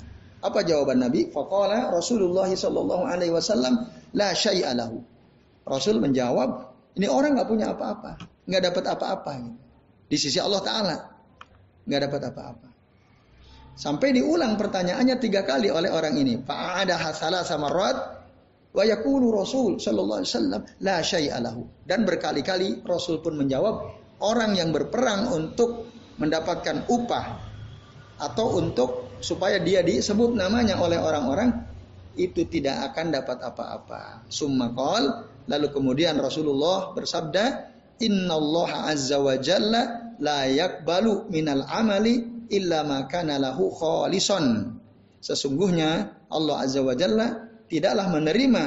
Apa jawaban Nabi? Faqala Rasulullah sallallahu alaihi wasallam la syai'a. Rasul menjawab, ini orang nggak punya apa-apa, nggak dapat apa-apa. Di sisi Allah Ta'ala. Nggak dapat apa-apa. Sampai diulang pertanyaannya tiga kali oleh orang ini. Fa'ada hasala sama rad wa Rasul sallallahu alaihi wasallam la syai'alahu. Dan berkali-kali Rasul pun menjawab, orang yang berperang untuk mendapatkan upah atau untuk supaya dia disebut namanya oleh orang-orang itu tidak akan dapat apa-apa. Summa lalu kemudian Rasulullah bersabda, Inna Allah azza wa jalla la yakbalu minal amali illa ma kana lahu khalison. Sesungguhnya Allah azza wa jalla tidaklah menerima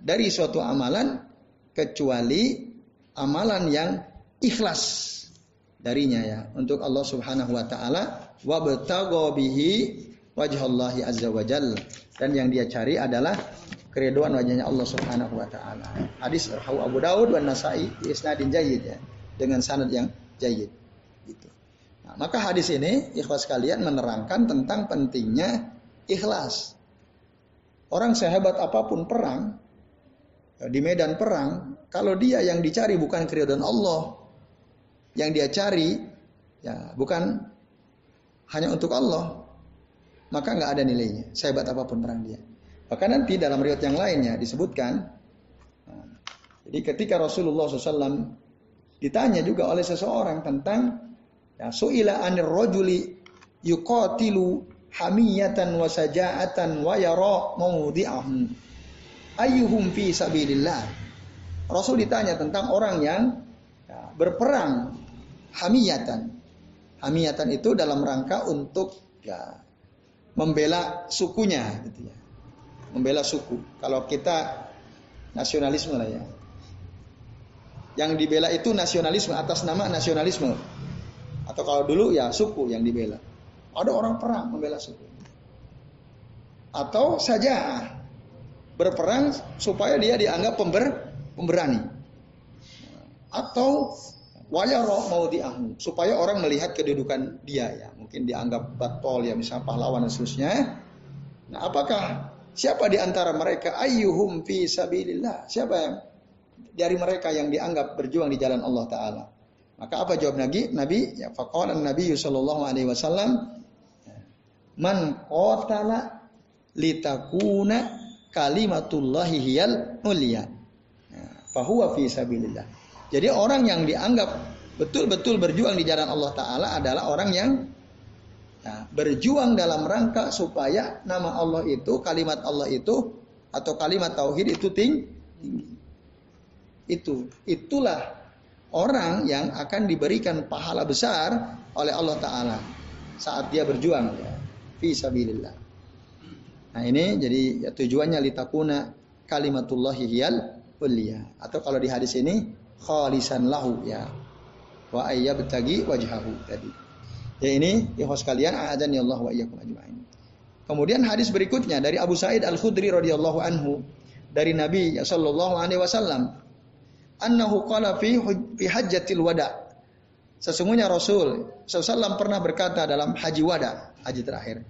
dari suatu amalan kecuali amalan yang ikhlas darinya ya untuk Allah Subhanahu wa taala wa bihi wajhallahi azza wa jalla dan yang dia cari adalah keriduan wajahnya Allah Subhanahu wa taala. Hadis rawahu Abu Daud dan Nasai isnadin jayyid ya, dengan sanad yang jayyid. Gitu. Nah, maka hadis ini ikhlas kalian menerangkan tentang pentingnya ikhlas. Orang sehebat apa pun perang di medan perang, kalau dia yang dicari bukan keriduan Allah, yang dia cari ya bukan hanya untuk Allah, maka nggak ada nilainya. Sehebat apa pun perang dia. Maka nanti dalam riwayat yang lainnya disebutkan, jadi ketika Rasulullah SAW ditanya juga oleh seseorang tentang ya, suila anir rojuli yuqatilu hamiyatan wa saja'atan wa yara mawdi'ahum ayyuhum fi sabilillah. Rasul ditanya tentang orang yang ya, berperang hamiyatan. Hamiyatan itu dalam rangka untuk ya membela sukunya gitu ya membela suku. Kalau kita nasionalisme lah ya. Yang dibela itu nasionalisme atas nama nasionalisme. Atau kalau dulu ya suku yang dibela. Ada orang perang membela suku. Atau saja berperang supaya dia dianggap pember, pemberani. Atau wayaro mau diahu supaya orang melihat kedudukan dia ya mungkin dianggap batol ya misalnya pahlawan dan seterusnya nah apakah Siapa di antara mereka ayyuhum fi sabilillah? Siapa yang dari mereka yang dianggap berjuang di jalan Allah taala? Maka apa jawab Nabi? Nabi ya faqala Nabi sallallahu alaihi wasallam man qatala litakuna kalimatullahi hiyal mulia. Fahuwa fi sabilillah. Jadi orang yang dianggap betul-betul berjuang di jalan Allah taala adalah orang yang Nah, berjuang dalam rangka supaya nama Allah itu, kalimat Allah itu atau kalimat tauhid itu tinggi. Itu, itulah orang yang akan diberikan pahala besar oleh Allah taala saat dia berjuang ya. Fi sabilillah. Nah, ini jadi ya, tujuannya litakuna kalimatullahi hiyal ulia atau kalau di hadis ini khalisan lahu ya. Wa ayyabtagi wajhahu tadi. Ya ini ikhwas kalian a'adzani Allah wa iyyakum ajma'in. Kemudian hadis berikutnya dari Abu Sa'id Al-Khudri radhiyallahu anhu dari Nabi sallallahu alaihi wasallam annahu qala fi fi hajjatil wada. Sesungguhnya Rasul SAW pernah berkata dalam haji wada, haji terakhir.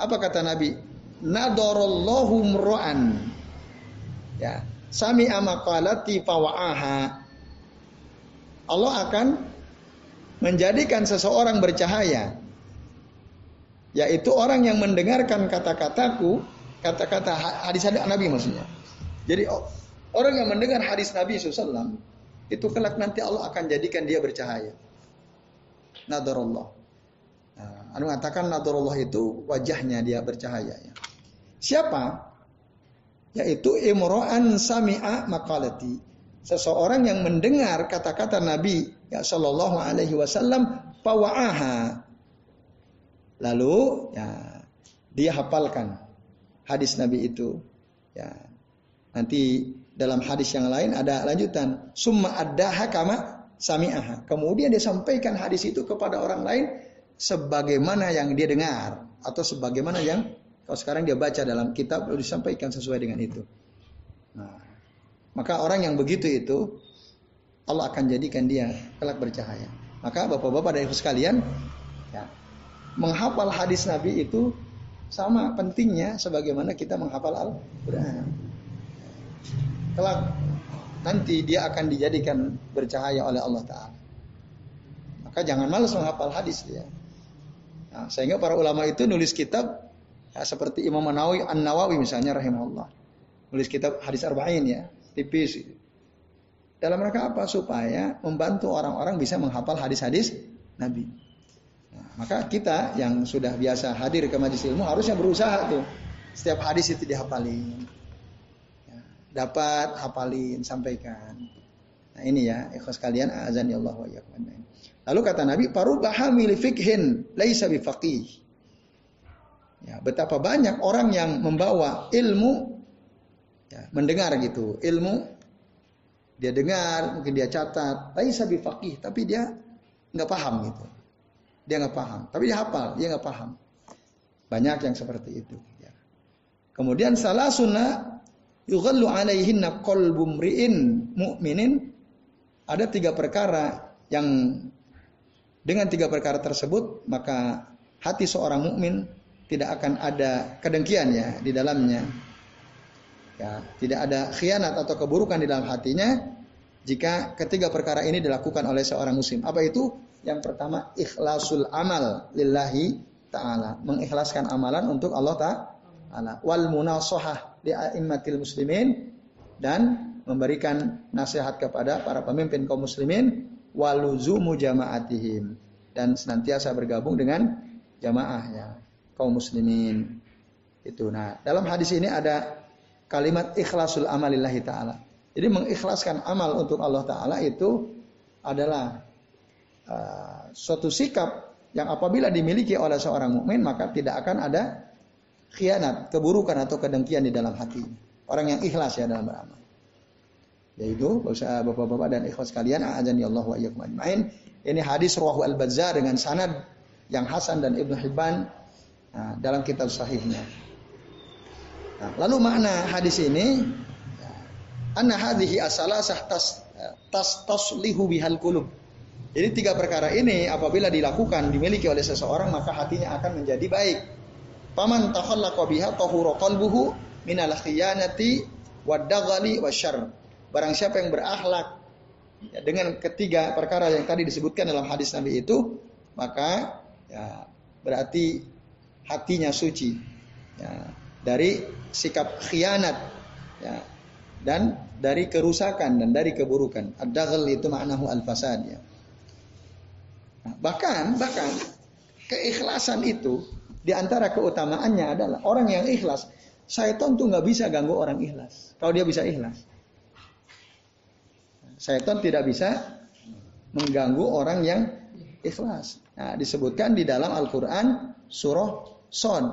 Apa kata Nabi? Nadarallahu mra'an. Ya, sami amaqalati fawa'aha. Allah akan menjadikan seseorang bercahaya yaitu orang yang mendengarkan kata-kataku kata-kata hadis hadis Nabi maksudnya jadi Orang yang mendengar hadis Nabi SAW itu kelak nanti Allah akan jadikan dia bercahaya. Nadarullah. Nah, anu mengatakan nadarullah itu wajahnya dia bercahaya. Ya. Siapa? Yaitu imro'an sami'a makalati. Seseorang yang mendengar kata-kata Nabi ya Shallallahu Alaihi Wasallam pawaaha. Lalu ya dia hafalkan hadis Nabi itu. Ya. Nanti dalam hadis yang lain ada lanjutan. Summa addaha kama sami'aha. Kemudian dia sampaikan hadis itu kepada orang lain sebagaimana yang dia dengar atau sebagaimana yang kalau sekarang dia baca dalam kitab lalu disampaikan sesuai dengan itu. Nah, maka orang yang begitu itu Allah akan jadikan dia kelak bercahaya. Maka bapak-bapak dan ibu sekalian, ya, menghafal hadis Nabi itu sama pentingnya sebagaimana kita menghafal Al-Quran kelak nanti dia akan dijadikan bercahaya oleh Allah Ta'ala. Maka jangan malas menghafal hadis dia. Nah, sehingga para ulama itu nulis kitab ya, seperti Imam Nawawi An Nawawi misalnya rahimahullah. Nulis kitab hadis arba'in ya, tipis. Dalam rangka apa? Supaya membantu orang-orang bisa menghafal hadis-hadis Nabi. Nah, maka kita yang sudah biasa hadir ke majlis ilmu harusnya berusaha tuh setiap hadis itu dihafalin dapat hafalin sampaikan. Nah ini ya ikhlas kalian azan ya Allah wa Lalu kata Nabi parubaha mili fikhin laisa bifaqih. Ya, betapa banyak orang yang membawa ilmu ya, mendengar gitu, ilmu dia dengar, mungkin dia catat, laisa bifaqih, tapi dia nggak paham gitu. Dia nggak paham, tapi dia hafal, dia nggak paham. Banyak yang seperti itu. Ya. Kemudian salah sunnah yughallu alaihinna qalbu mri'in mu'minin ada tiga perkara yang dengan tiga perkara tersebut maka hati seorang mukmin tidak akan ada kedengkian ya di dalamnya. Ya, tidak ada khianat atau keburukan di dalam hatinya jika ketiga perkara ini dilakukan oleh seorang muslim. Apa itu? Yang pertama ikhlasul amal lillahi taala, mengikhlaskan amalan untuk Allah taala. Wal munasohah di a'immatil muslimin dan memberikan nasihat kepada para pemimpin kaum muslimin waluzumu jama'atihim dan senantiasa bergabung dengan jamaahnya kaum muslimin. Itu. Nah, dalam hadis ini ada kalimat ikhlasul amalillahi taala. Jadi mengikhlaskan amal untuk Allah taala itu adalah uh, suatu sikap yang apabila dimiliki oleh seorang mukmin maka tidak akan ada khianat, keburukan atau kedengkian di dalam hati. Orang yang ikhlas ya dalam beramal. Yaitu bapak-bapak dan ikhlas kalian, ya Allah wa iyyakum ajmain. Ini hadis Rawahu Al-Bazzar dengan sanad yang Hasan dan Ibnu Hibban nah, dalam kitab sahihnya. Nah, lalu makna hadis ini anna hadhihi asalasah tas tas taslihu bihal kulub. Jadi tiga perkara ini apabila dilakukan dimiliki oleh seseorang maka hatinya akan menjadi baik. Paman takhallaqa biha tahura qalbuhu minal khiyanati wadaghali wasyarr. Barang siapa yang berakhlak ya, dengan ketiga perkara yang tadi disebutkan dalam hadis Nabi itu, maka ya, berarti hatinya suci ya, dari sikap khianat ya, dan dari kerusakan dan dari keburukan. Ad-daghal itu maknahu al-fasad ya. Nah, bahkan bahkan keikhlasan itu di antara keutamaannya adalah orang yang ikhlas. Syaitan tuh nggak bisa ganggu orang ikhlas. Kalau dia bisa ikhlas. Syaitan tidak bisa mengganggu orang yang ikhlas. Nah, disebutkan di dalam Al-Quran surah Son.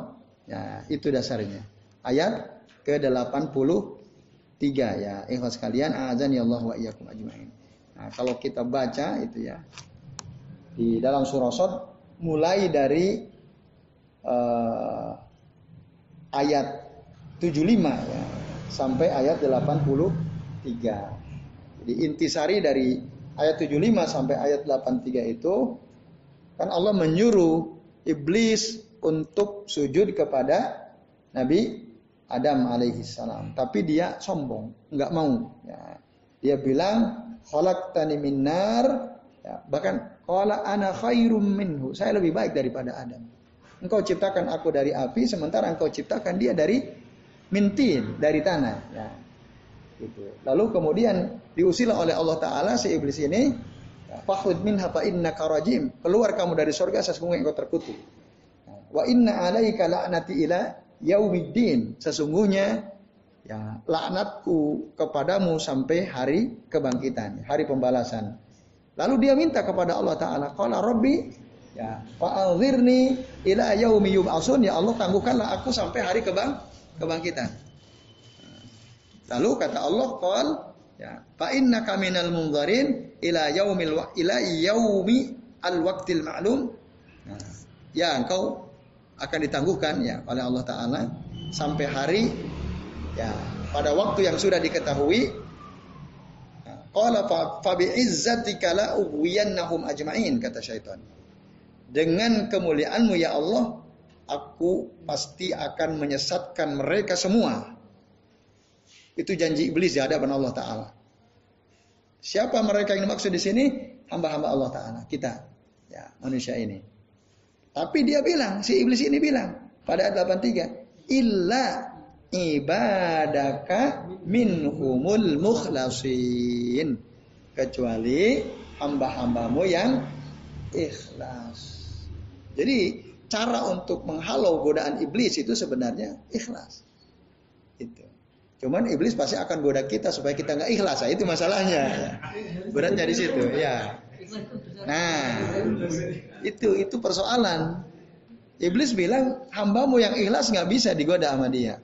Ya, itu dasarnya. Ayat ke-83 ya. Ikhlas kalian azan ya Allah wa iyyakum ajmain. Nah, kalau kita baca itu ya di dalam surah Son mulai dari uh, ayat 75 ya sampai ayat 83. Jadi intisari dari ayat 75 sampai ayat 83 itu kan Allah menyuruh iblis untuk sujud kepada Nabi Adam alaihi salam. Tapi dia sombong, nggak mau. Ya. Dia bilang, khalaqtani min nar. Ya. Bahkan, qala ana khairum minhu. Saya lebih baik daripada Adam. Engkau ciptakan aku dari api, sementara engkau ciptakan dia dari mintin, dari tanah. Ya. Gitu. Lalu kemudian diusir oleh Allah Taala si iblis ini, Fahud min hapa inna karajim. Keluar kamu dari surga sesungguhnya engkau terkutuk. Wa inna alaika la'nati ila yaumiddin. Sesungguhnya ya laknatku kepadamu sampai hari kebangkitan, hari pembalasan. Lalu dia minta kepada Allah Taala, "Qala Rabbi ya fa'anzirni ila yaumi yub'atsun." Ya Allah, tangguhkanlah aku sampai hari kebang kebangkitan. Lalu kata Allah, "Qal ya, fa innaka minal munzarin ila yaumil ila yaumi al waqtil ma'lum." Nah, ya engkau akan ditangguhkan ya oleh Allah taala sampai hari ya pada waktu yang sudah diketahui nah, Qala fa bi la ajma'in kata syaitan. Dengan kemuliaanmu ya Allah, aku pasti akan menyesatkan mereka semua. Itu janji iblis di hadapan Allah Taala. Siapa mereka yang dimaksud di sini? Hamba-hamba Allah Taala, kita, ya manusia ini. Tapi dia bilang, si iblis ini bilang pada ayat 83, illa ibadaka minhumul mukhlasin. Kecuali hamba-hambamu yang ikhlas. Jadi cara untuk menghalau godaan iblis itu sebenarnya ikhlas. Itu. Cuman iblis pasti akan goda kita supaya kita nggak ikhlas. Nah, itu masalahnya. Beratnya di situ, ya. Nah, itu itu persoalan. Iblis bilang hambamu yang ikhlas nggak bisa digoda sama dia.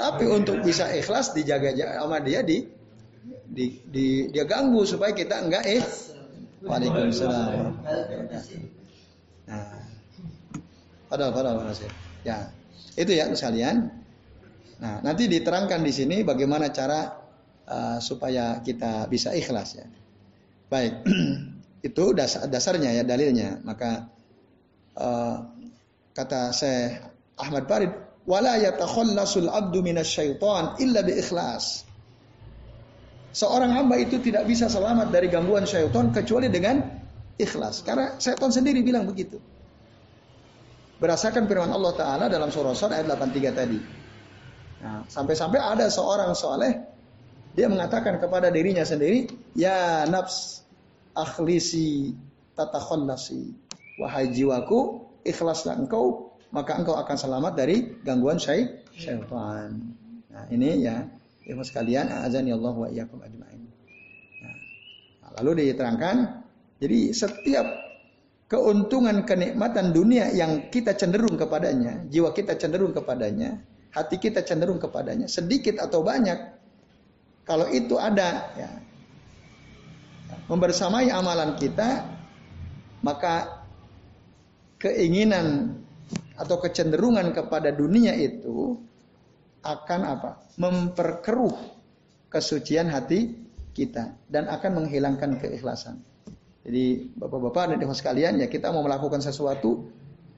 Tapi untuk bisa ikhlas dijaga sama dia di di, di dia ganggu supaya kita enggak eh. Waalaikumsalam. Nah, padahal padahal Ya, itu ya sekalian. Nah, nanti diterangkan di sini bagaimana cara uh, supaya kita bisa ikhlas ya. Baik, itu dasar, dasarnya ya dalilnya. Maka uh, kata saya Ahmad Farid, wala yatakhallasul abdu minasyaiton illa bi ikhlas. Seorang hamba itu tidak bisa selamat dari gangguan syaitan kecuali dengan ikhlas. Karena syaitan sendiri bilang begitu. Berdasarkan firman Allah Ta'ala dalam surah Sur ayat 83 tadi. Nah, sampai-sampai ada seorang soleh dia mengatakan kepada dirinya sendiri, ya nafs akhlisi tatakhallasi. Wahai jiwaku, ikhlaslah engkau, maka engkau akan selamat dari gangguan syaitan. Nah, ini ya, ilmu sekalian, azan Allah wa iyyakum ajmain. Nah, lalu diterangkan, jadi setiap keuntungan kenikmatan dunia yang kita cenderung kepadanya, jiwa kita cenderung kepadanya, hati kita cenderung kepadanya, sedikit atau banyak. Kalau itu ada, ya, membersamai amalan kita, maka keinginan atau kecenderungan kepada dunia itu akan apa? Memperkeruh kesucian hati kita dan akan menghilangkan keikhlasan. Jadi bapak-bapak dan ibu sekalian ya kita mau melakukan sesuatu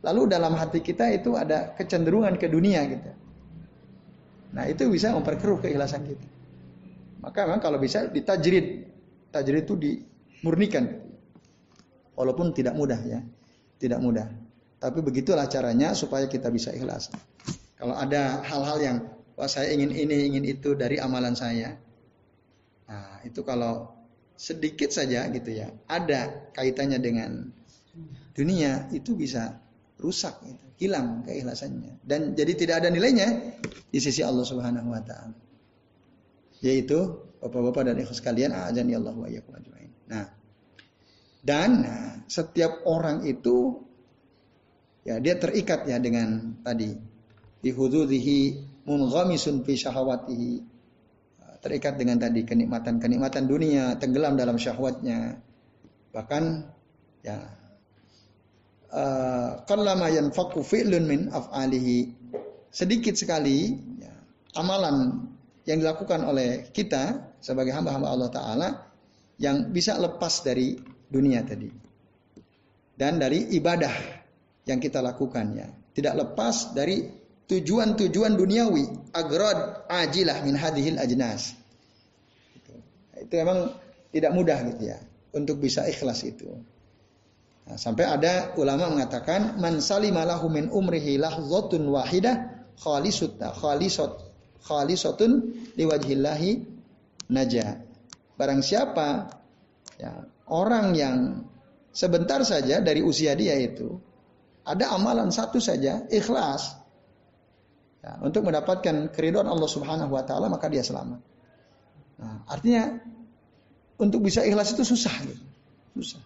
lalu dalam hati kita itu ada kecenderungan ke dunia gitu. Nah itu bisa memperkeruh keikhlasan kita. Maka memang kalau bisa ditajrid. Tajrid itu dimurnikan. Walaupun tidak mudah ya. Tidak mudah. Tapi begitulah caranya supaya kita bisa ikhlas. Kalau ada hal-hal yang wah saya ingin ini, ingin itu dari amalan saya. Nah, itu kalau sedikit saja gitu ya, ada kaitannya dengan dunia itu bisa rusak gitu hilang keikhlasannya dan jadi tidak ada nilainya di sisi Allah Subhanahu wa taala. Yaitu Bapak-bapak dan ikhlas sekalian, azan ya Allah wa ajmain. Nah, dan nah, setiap orang itu ya dia terikat ya dengan tadi di hududihi munghamisun fi syahawatihi terikat dengan tadi kenikmatan-kenikmatan dunia tenggelam dalam syahwatnya bahkan ya qallama yanfaqu fi'lun min af'alihi. Sedikit sekali ya, amalan yang dilakukan oleh kita sebagai hamba-hamba Allah taala yang bisa lepas dari dunia tadi. Dan dari ibadah yang kita lakukan ya. Tidak lepas dari tujuan-tujuan duniawi, agrad ajilah min hadhil ajnas. Itu, memang tidak mudah gitu ya untuk bisa ikhlas itu. Nah, sampai ada ulama mengatakan man salimalahu min umrihi lahzatun wahidah khalisut khalisat khalisatun liwajhillahi naja. Barang siapa ya, orang yang sebentar saja dari usia dia itu ada amalan satu saja ikhlas ya, untuk mendapatkan keridhaan Allah Subhanahu wa taala maka dia selamat. Nah, artinya untuk bisa ikhlas itu susah gitu. Susah.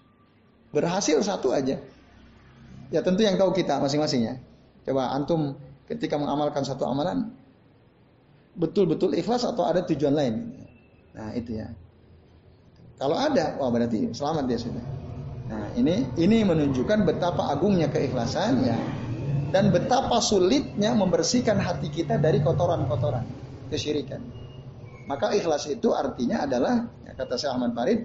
Berhasil satu aja. Ya tentu yang tahu kita masing-masing ya. Coba antum ketika mengamalkan satu amalan betul-betul ikhlas atau ada tujuan lain. Nah, itu ya. Kalau ada, wah berarti selamat dia sudah. Nah, ini ini menunjukkan betapa agungnya keikhlasan ya dan betapa sulitnya membersihkan hati kita dari kotoran-kotoran kesyirikan. Maka ikhlas itu artinya adalah ya, kata Syekh Ahmad Farid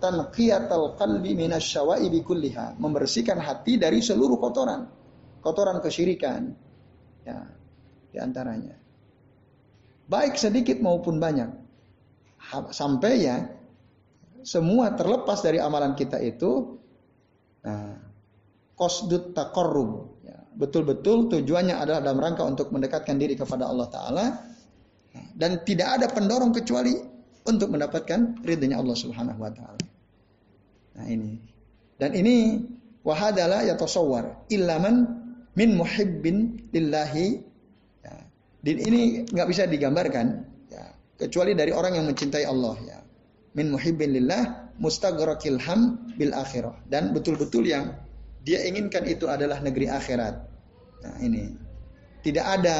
tanqiyatul qalbi minasyawaibi kulliha, membersihkan hati dari seluruh kotoran, kotoran kesyirikan. Ya, di antaranya. Baik sedikit maupun banyak. Sampai ya semua terlepas dari amalan kita itu nah, kosdut takorrub. Ya, betul-betul tujuannya adalah dalam rangka untuk mendekatkan diri kepada Allah Ta'ala. Dan tidak ada pendorong kecuali untuk mendapatkan ridhonya Allah Subhanahu wa taala. Nah ini. Dan ini wahadala ya tasawwar illaman min muhibbin lillahi dan ini nggak bisa digambarkan ya, kecuali dari orang yang mencintai Allah ya. Min muhibbin lillah mustagrakil ham bil akhirah dan betul-betul yang dia inginkan itu adalah negeri akhirat. Nah, ini tidak ada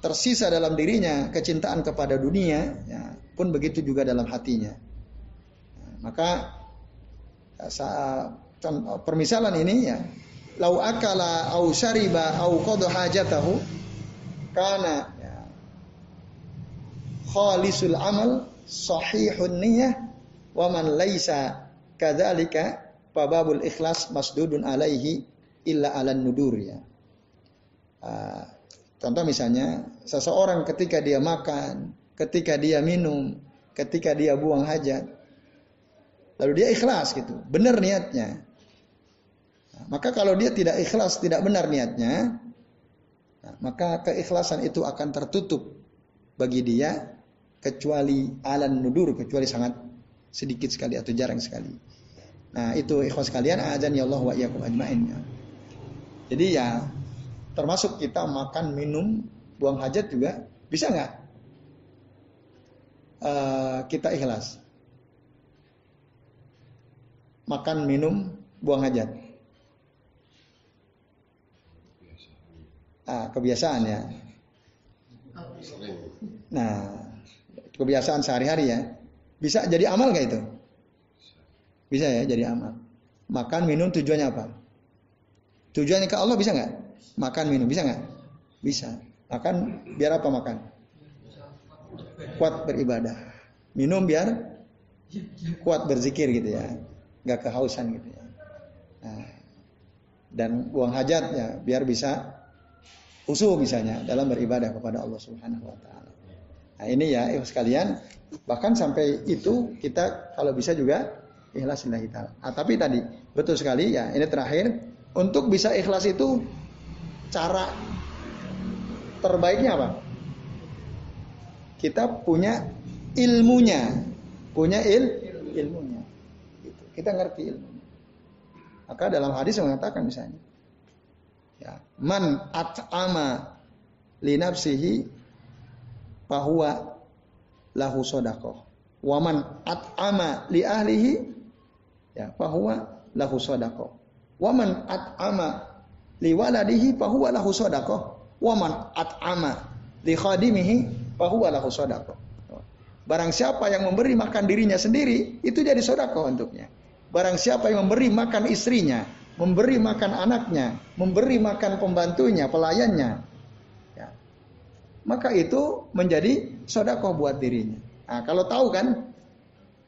tersisa dalam dirinya kecintaan kepada dunia, ya, pun begitu juga dalam hatinya. Nah, maka permisalan ini ya, lau akala au syariba au qada hajatahu karena ya, khalisul amal sahihun niyah wa man laisa kadzalika babul ikhlas masdudun alaihi illa alan nudur ya. Uh, contoh misalnya seseorang ketika dia makan, ketika dia minum, ketika dia buang hajat, lalu dia ikhlas gitu, benar niatnya. Nah, maka kalau dia tidak ikhlas, tidak benar niatnya, Nah, maka keikhlasan itu akan tertutup bagi dia kecuali alan nudur kecuali sangat sedikit sekali atau jarang sekali. Nah, itu ikhlas kalian azan ya Allah wa iyyakum ajmain. Ya. Jadi ya termasuk kita makan, minum, buang hajat juga bisa nggak? Uh, kita ikhlas. Makan, minum, buang hajat. ah, kebiasaan ya. Nah, kebiasaan sehari-hari ya. Bisa jadi amal gak itu? Bisa ya jadi amal. Makan minum tujuannya apa? Tujuannya ke Allah bisa nggak? Makan minum bisa nggak? Bisa. Makan biar apa makan? Kuat beribadah. Minum biar kuat berzikir gitu ya. Nggak kehausan gitu ya. Nah, dan buang hajat ya biar bisa khusyuk misalnya dalam beribadah kepada Allah Subhanahu wa taala. Nah, ini ya sekalian, bahkan sampai itu kita kalau bisa juga ikhlas lillahi taala. Nah, tapi tadi betul sekali ya, ini terakhir untuk bisa ikhlas itu cara terbaiknya apa? Kita punya ilmunya, punya il ilmunya. Gitu. Kita ngerti ilmunya. Maka dalam hadis mengatakan misalnya Ya. Man at'ama li nafsihi bahwa lahu sodakoh. Waman at'ama li ahlihi ya bahwa lahu sodakoh. Waman at'ama li waladihi bahwa lahu sodakoh. Waman at'ama li khadimihi bahwa lahu sodakoh. Barang siapa yang memberi makan dirinya sendiri, itu jadi sodakoh untuknya. Barang siapa yang memberi makan istrinya, memberi makan anaknya, memberi makan pembantunya, pelayannya, ya, maka itu menjadi sodako buat dirinya. Nah, kalau tahu kan,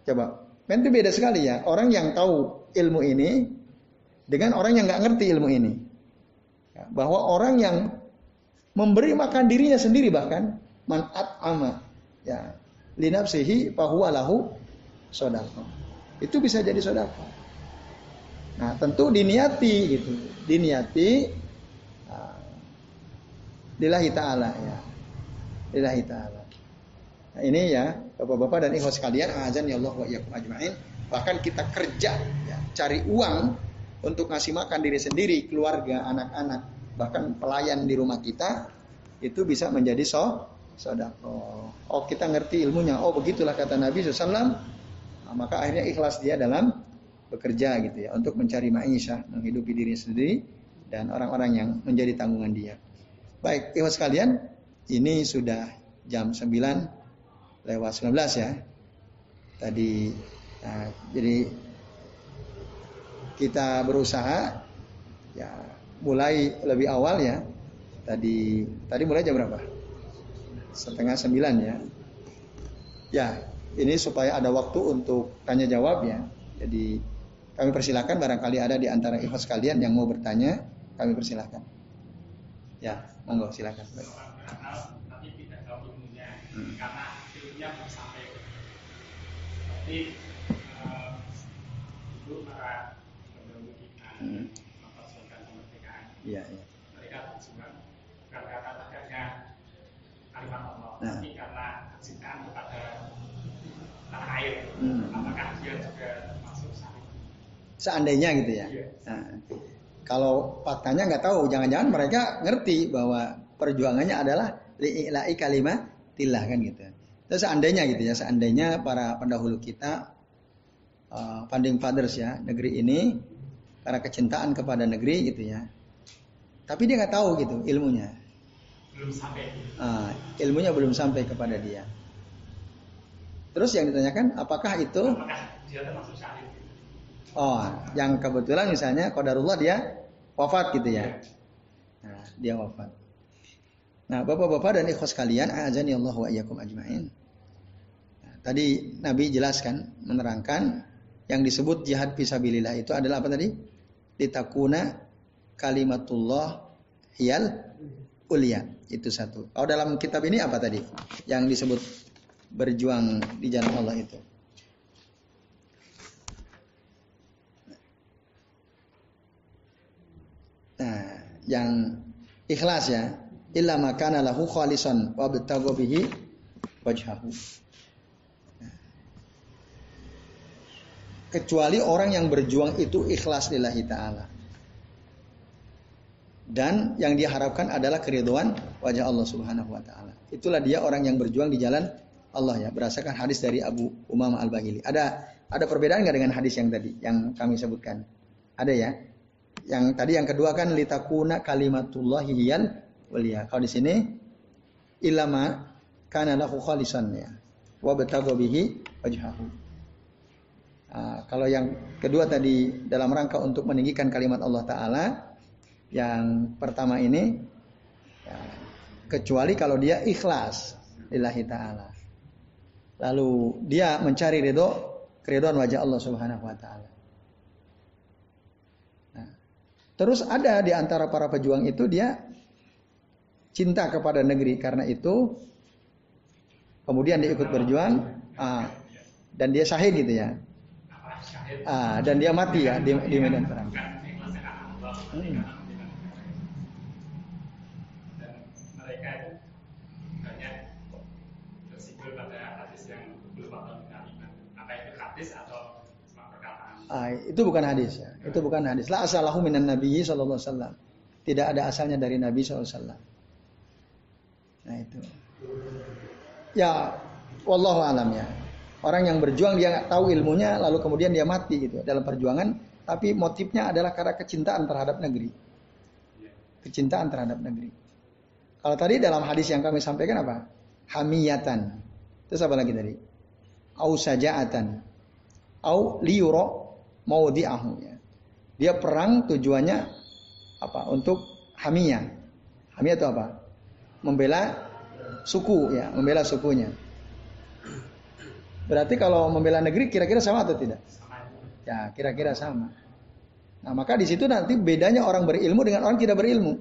coba, kan itu beda sekali ya. Orang yang tahu ilmu ini dengan orang yang nggak ngerti ilmu ini. Ya, bahwa orang yang memberi makan dirinya sendiri bahkan manat ama ya linafsihi bahwa lahu sodako itu bisa jadi sodako Nah, tentu diniati gitu. Diniati uh, lillahi taala ya. Lillahi taala. Nah, ini ya Bapak-bapak dan ikhwas sekalian, azan ya Allah wa iyyakum ajmain. Bahkan kita kerja ya, cari uang untuk ngasih makan diri sendiri, keluarga, anak-anak, bahkan pelayan di rumah kita itu bisa menjadi so sodako. Oh kita ngerti ilmunya. Oh begitulah kata Nabi SAW. Nah, maka akhirnya ikhlas dia dalam bekerja gitu ya untuk mencari maisha, menghidupi diri sendiri dan orang-orang yang menjadi tanggungan dia. Baik, ikhwas sekalian, ini sudah jam 9 lewat 19 ya. Tadi nah, jadi kita berusaha ya mulai lebih awal ya. Tadi tadi mulai jam berapa? Setengah sembilan ya. Ya, ini supaya ada waktu untuk tanya jawab ya. Jadi kami persilahkan barangkali ada di antara ikhlas kalian yang mau bertanya, kami persilahkan. Ya, monggo silakan. Baik. Hmm. Belum sampai tapi uh, itu para pendahulu kita hmm. memperjuangkan kemerdekaan ya, ya. mereka berjuang bukan karena tegaknya kalimat Allah nah. tapi karena kecintaan kepada tanah air hmm. apakah dia juga masuk syariat seandainya gitu ya. Iya. nah, kalau faktanya nggak tahu jangan-jangan mereka ngerti bahwa perjuangannya adalah li'ila'i kalimat tilah kan gitu seandainya gitu ya, seandainya para pendahulu kita uh, founding fathers ya negeri ini karena kecintaan kepada negeri gitu ya. Tapi dia nggak tahu gitu ilmunya. Belum sampai. Uh, ilmunya belum sampai kepada dia. Terus yang ditanyakan apakah itu? Apakah dia termasuk syahid? Oh, yang kebetulan misalnya kodarullah dia wafat gitu ya. Nah, dia wafat. Nah, bapak-bapak dan ikhwas kalian, azani Allah wa iyyakum ajmain. Tadi Nabi jelaskan, menerangkan yang disebut jihad fisabilillah itu adalah apa tadi? Litakuna kalimatullah hiyal ulia. Itu satu. Kalau dalam kitab ini apa tadi? Yang disebut berjuang di jalan Allah itu. Nah, yang ikhlas ya, illa makana lahu khalisan wa bihi wajhahu. Kecuali orang yang berjuang itu ikhlas lillahi taala. Dan yang diharapkan adalah keriduan wajah Allah Subhanahu wa taala. Itulah dia orang yang berjuang di jalan Allah ya, berdasarkan hadis dari Abu Umam Al-Bahili. Ada ada perbedaan nggak dengan hadis yang tadi yang kami sebutkan? Ada ya? Yang tadi yang kedua kan litakuna kalimatullahi hiyal walia. Kalau di sini ilama kana lahu khalisan ya. Wa bihi wajhahu. Uh, kalau yang kedua tadi dalam rangka untuk meninggikan kalimat Allah Ta'ala, yang pertama ini, ya, kecuali kalau dia ikhlas lillahi ta'ala. Lalu dia mencari ridho, keriduan wajah Allah Subhanahu wa taala. Nah, terus ada di antara para pejuang itu dia cinta kepada negeri karena itu kemudian dia ikut berjuang uh, dan dia syahid gitu ya. Ah, dan dia mati ya di, di medan perang. Hmm. Ah, itu bukan hadis ya. Itu bukan hadis. La asalahu minan nabiyyi sallallahu alaihi wasallam. Tidak ada asalnya dari Nabi sallallahu alaihi wasallam. Nah itu. Ya, wallahu alam ya. Orang yang berjuang dia nggak tahu ilmunya, lalu kemudian dia mati gitu dalam perjuangan. Tapi motifnya adalah karena kecintaan terhadap negeri. Kecintaan terhadap negeri. Kalau tadi dalam hadis yang kami sampaikan apa? Hamiyatan. Terus apa lagi tadi? Au sajaatan. Au liyuro maudi'ahu ya. Dia perang tujuannya apa? Untuk hamiyah. Hamiyah itu apa? Membela suku ya, membela sukunya. Berarti kalau membela negeri kira-kira sama atau tidak? Ya, kira-kira sama. Nah, maka di situ nanti bedanya orang berilmu dengan orang tidak berilmu.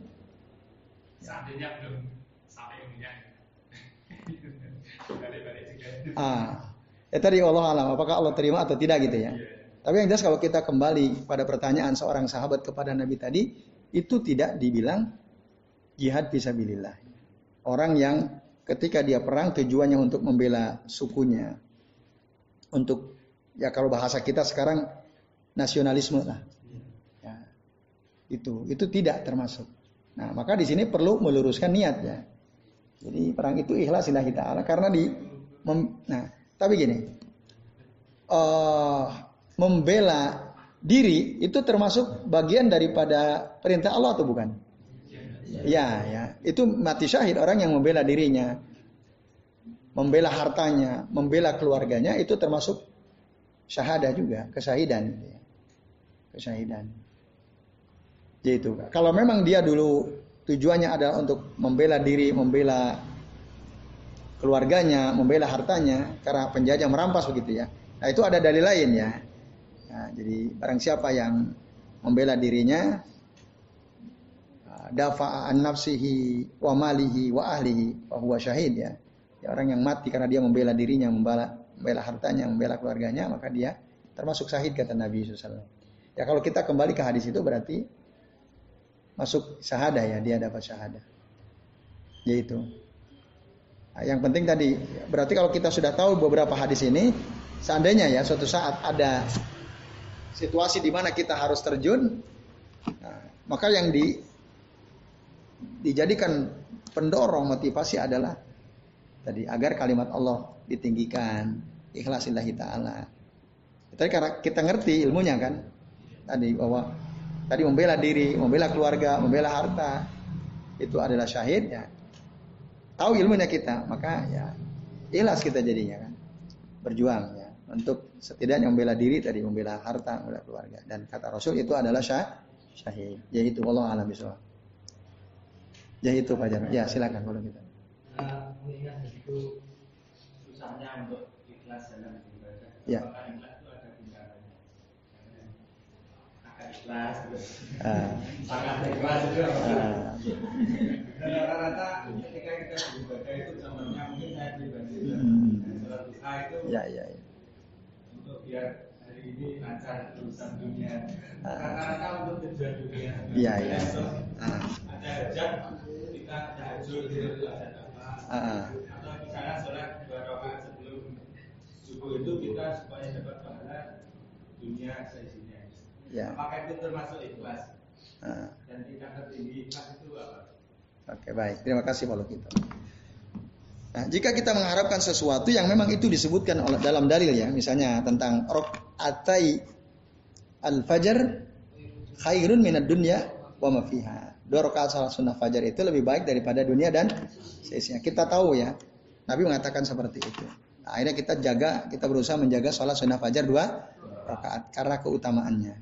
Seandainya belum sampai ilmunya. ah, ya tadi Allah alam, apakah Allah terima atau tidak gitu ya. Tapi yang jelas kalau kita kembali pada pertanyaan seorang sahabat kepada Nabi tadi, itu tidak dibilang jihad visabilillah. Orang yang ketika dia perang tujuannya untuk membela sukunya. Untuk ya kalau bahasa kita sekarang nasionalisme lah. Ya, itu itu tidak termasuk. Nah, maka di sini perlu meluruskan niat ya. Jadi perang itu ikhlas lillahi taala karena di mem, nah, tapi gini. Uh, membela diri itu termasuk bagian daripada perintah Allah atau bukan? Ya, ya. Itu mati syahid orang yang membela dirinya. Membela hartanya, membela keluarganya itu termasuk syahada juga, kesahidan. Kesahidan. Jadi itu. Kalau memang dia dulu tujuannya adalah untuk membela diri, membela keluarganya, membela hartanya karena penjajah merampas begitu ya. Nah, itu ada dalil lain ya. Nah, jadi barang siapa yang membela dirinya dafa'a an nafsihi wa malihi wa ahlihi wa huwa syahid ya. Ya. Orang yang mati karena dia membela dirinya, membela membela hartanya, membela keluarganya, maka dia termasuk syahid kata Nabi SAW. Ya kalau kita kembali ke hadis itu berarti masuk syahada ya, dia dapat syahada. Yaitu. Nah, yang penting tadi, berarti kalau kita sudah tahu beberapa hadis ini, seandainya ya suatu saat ada situasi di mana kita harus terjun, nah, maka yang di dijadikan pendorong motivasi adalah tadi agar kalimat Allah ditinggikan, ikhlasillahi taala. Tadi karena kita ngerti ilmunya kan, tadi bahwa tadi membela diri, membela keluarga, membela harta itu adalah syahid ya. Tahu ilmunya kita, maka ya ikhlas kita jadinya kan. Berjuang ya untuk setidaknya membela diri tadi, membela harta, membela keluarga. Dan kata Rasul itu adalah syah, syahid. Yaitu Allah alam. Ya itu Pak Jarno. Ya silakan kalau kita. Mengingat itu susahnya untuk ikhlas dalam ibadah. Ya. ikhlas itu ada tingkatannya. Agak ikhlas terus. Ah. Sangat ikhlas itu. Ah. Dan rata-rata ketika kita beribadah itu contohnya mungkin saya pribadi Hmm. sholat duha itu Ya ya. ya. untuk biar hari ini lancar urusan dunia. Ah. Rata-rata untuk tujuan dunia. Iya, iya. Besok Ah. Ada hajat kita tahajud itu ada Atau misalnya sholat dua rakaat sebelum subuh itu kita supaya dapat pahala dunia seisinya. Ya. Apakah itu termasuk ikhlas? Ah. Dan tingkat tertinggi ikhlas itu apa? Oke baik. Terima kasih Pak Lukito. Nah, jika kita mengharapkan sesuatu yang memang itu disebutkan oleh dalam dalil ya, misalnya tentang rok atai al fajar khairun minad dunya wa ma fiha. Dua rakaat salat sunnah fajar itu lebih baik daripada dunia dan seisinya. Kita tahu ya, Nabi mengatakan seperti itu. Nah, akhirnya kita jaga, kita berusaha menjaga sholat sunnah fajar dua rakaat karena keutamaannya.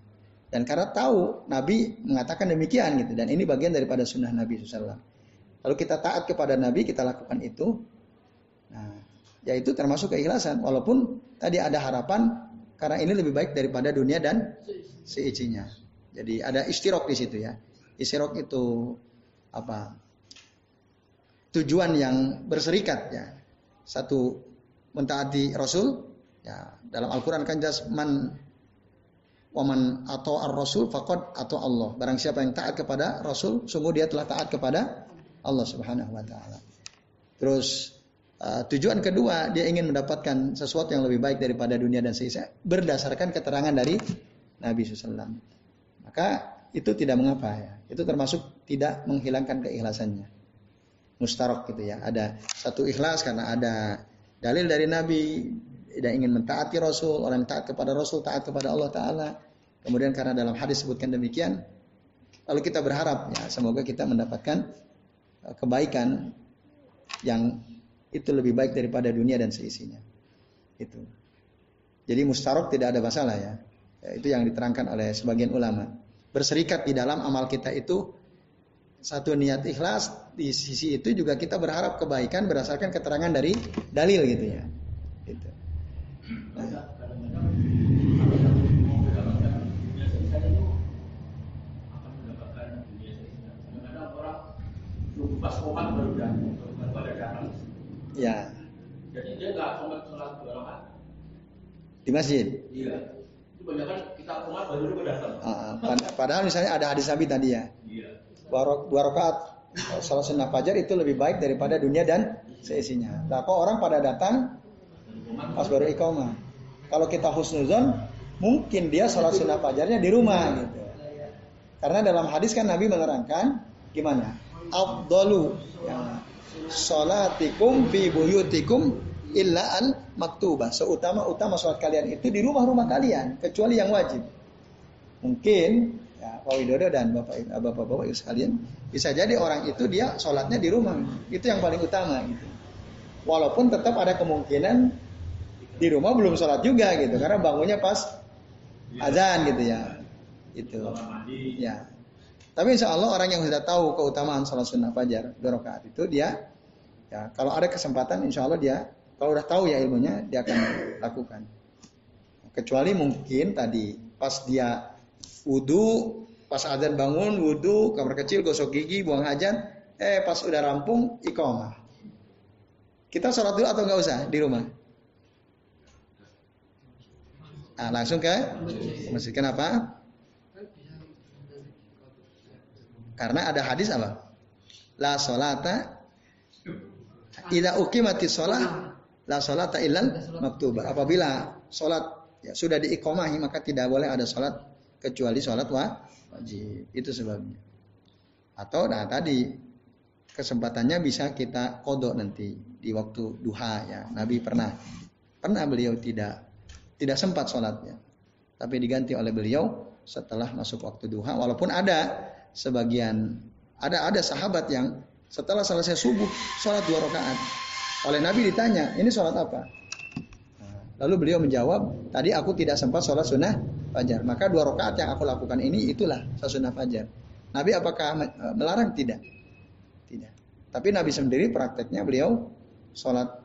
Dan karena tahu Nabi mengatakan demikian gitu. Dan ini bagian daripada sunnah Nabi SAW. Lalu kita taat kepada Nabi, kita lakukan itu. Nah, yaitu termasuk keikhlasan. Walaupun tadi ada harapan karena ini lebih baik daripada dunia dan seisinya. Jadi ada istirok di situ ya. Istirok itu apa? Tujuan yang berserikat ya. Satu mentaati Rasul ya dalam Al-Qur'an kan jelas man waman atau ar-rasul faqad atau Allah. Barang siapa yang taat kepada Rasul, sungguh dia telah taat kepada Allah Subhanahu wa taala. Terus uh, tujuan kedua dia ingin mendapatkan sesuatu yang lebih baik daripada dunia dan seisinya berdasarkan keterangan dari Nabi SAW. Maka itu tidak mengapa ya. Itu termasuk tidak menghilangkan keikhlasannya. Mustarok gitu ya. Ada satu ikhlas karena ada dalil dari Nabi tidak ingin mentaati Rasul, orang taat kepada Rasul, taat kepada Allah Ta'ala. Kemudian karena dalam hadis sebutkan demikian, lalu kita berharap ya semoga kita mendapatkan uh, kebaikan yang itu lebih baik daripada dunia dan seisinya. Itu. Jadi mustarok tidak ada masalah ya. ya. Itu yang diterangkan oleh sebagian ulama. Berserikat di dalam amal kita itu satu niat ikhlas di sisi itu juga kita berharap kebaikan berdasarkan keterangan dari dalil gitu ya. Gitu. Nah, ya Jadi dia nggak sholat dua rakaat. di masjid. Iya. Kita komat baru datang. Ah, ah. Pad- padahal misalnya ada hadis Nabi tadi ya. Iya. Dua rakaat Salat sunnah fajar itu lebih baik daripada dunia dan seisinya. Nah, kok orang pada datang pas baru iqamah. Kalau kita husnuzon, mungkin dia sholat sunnah fajarnya di rumah gitu. Karena dalam hadis kan Nabi menerangkan gimana? Abdalu ya, sholatikum fi buyutikum illa al maktubah. Seutama-utama sholat kalian itu di rumah-rumah kalian, kecuali yang wajib. Mungkin ya, Pak Widodo dan Bapak Bapak-bapak sekalian bisa jadi orang itu dia sholatnya di rumah. Itu yang paling utama gitu. Walaupun tetap ada kemungkinan di rumah belum sholat juga gitu karena bangunnya pas azan gitu ya itu. Ya. Tapi insya Allah orang yang sudah tahu keutamaan sholat sunnah fajar dua rakaat itu dia ya kalau ada kesempatan insya Allah dia kalau udah tahu ya ilmunya dia akan lakukan. Kecuali mungkin tadi pas dia wudhu, pas azan bangun wudhu, kamar kecil gosok gigi, buang hajat, eh pas udah rampung iqamah. Kita sholat dulu atau nggak usah di rumah? Nah, langsung ke masjid. Kenapa? Karena ada hadis apa? La solata Ida ukimati sholat La solata ilal maktubah Apabila sholat ya, sudah diikomahi Maka tidak boleh ada sholat Kecuali sholat wajib. Itu sebabnya. Atau nah tadi Kesempatannya bisa kita kodok nanti Di waktu duha ya. Nabi pernah Pernah beliau tidak Tidak sempat sholatnya Tapi diganti oleh beliau Setelah masuk waktu duha. Walaupun ada sebagian ada ada sahabat yang setelah selesai subuh sholat dua rakaat. Oleh Nabi ditanya, ini sholat apa? Lalu beliau menjawab, tadi aku tidak sempat sholat sunnah fajar. Maka dua rakaat yang aku lakukan ini itulah sholat sunnah fajar. Nabi apakah melarang? Tidak. Tidak. Tapi Nabi sendiri prakteknya beliau sholat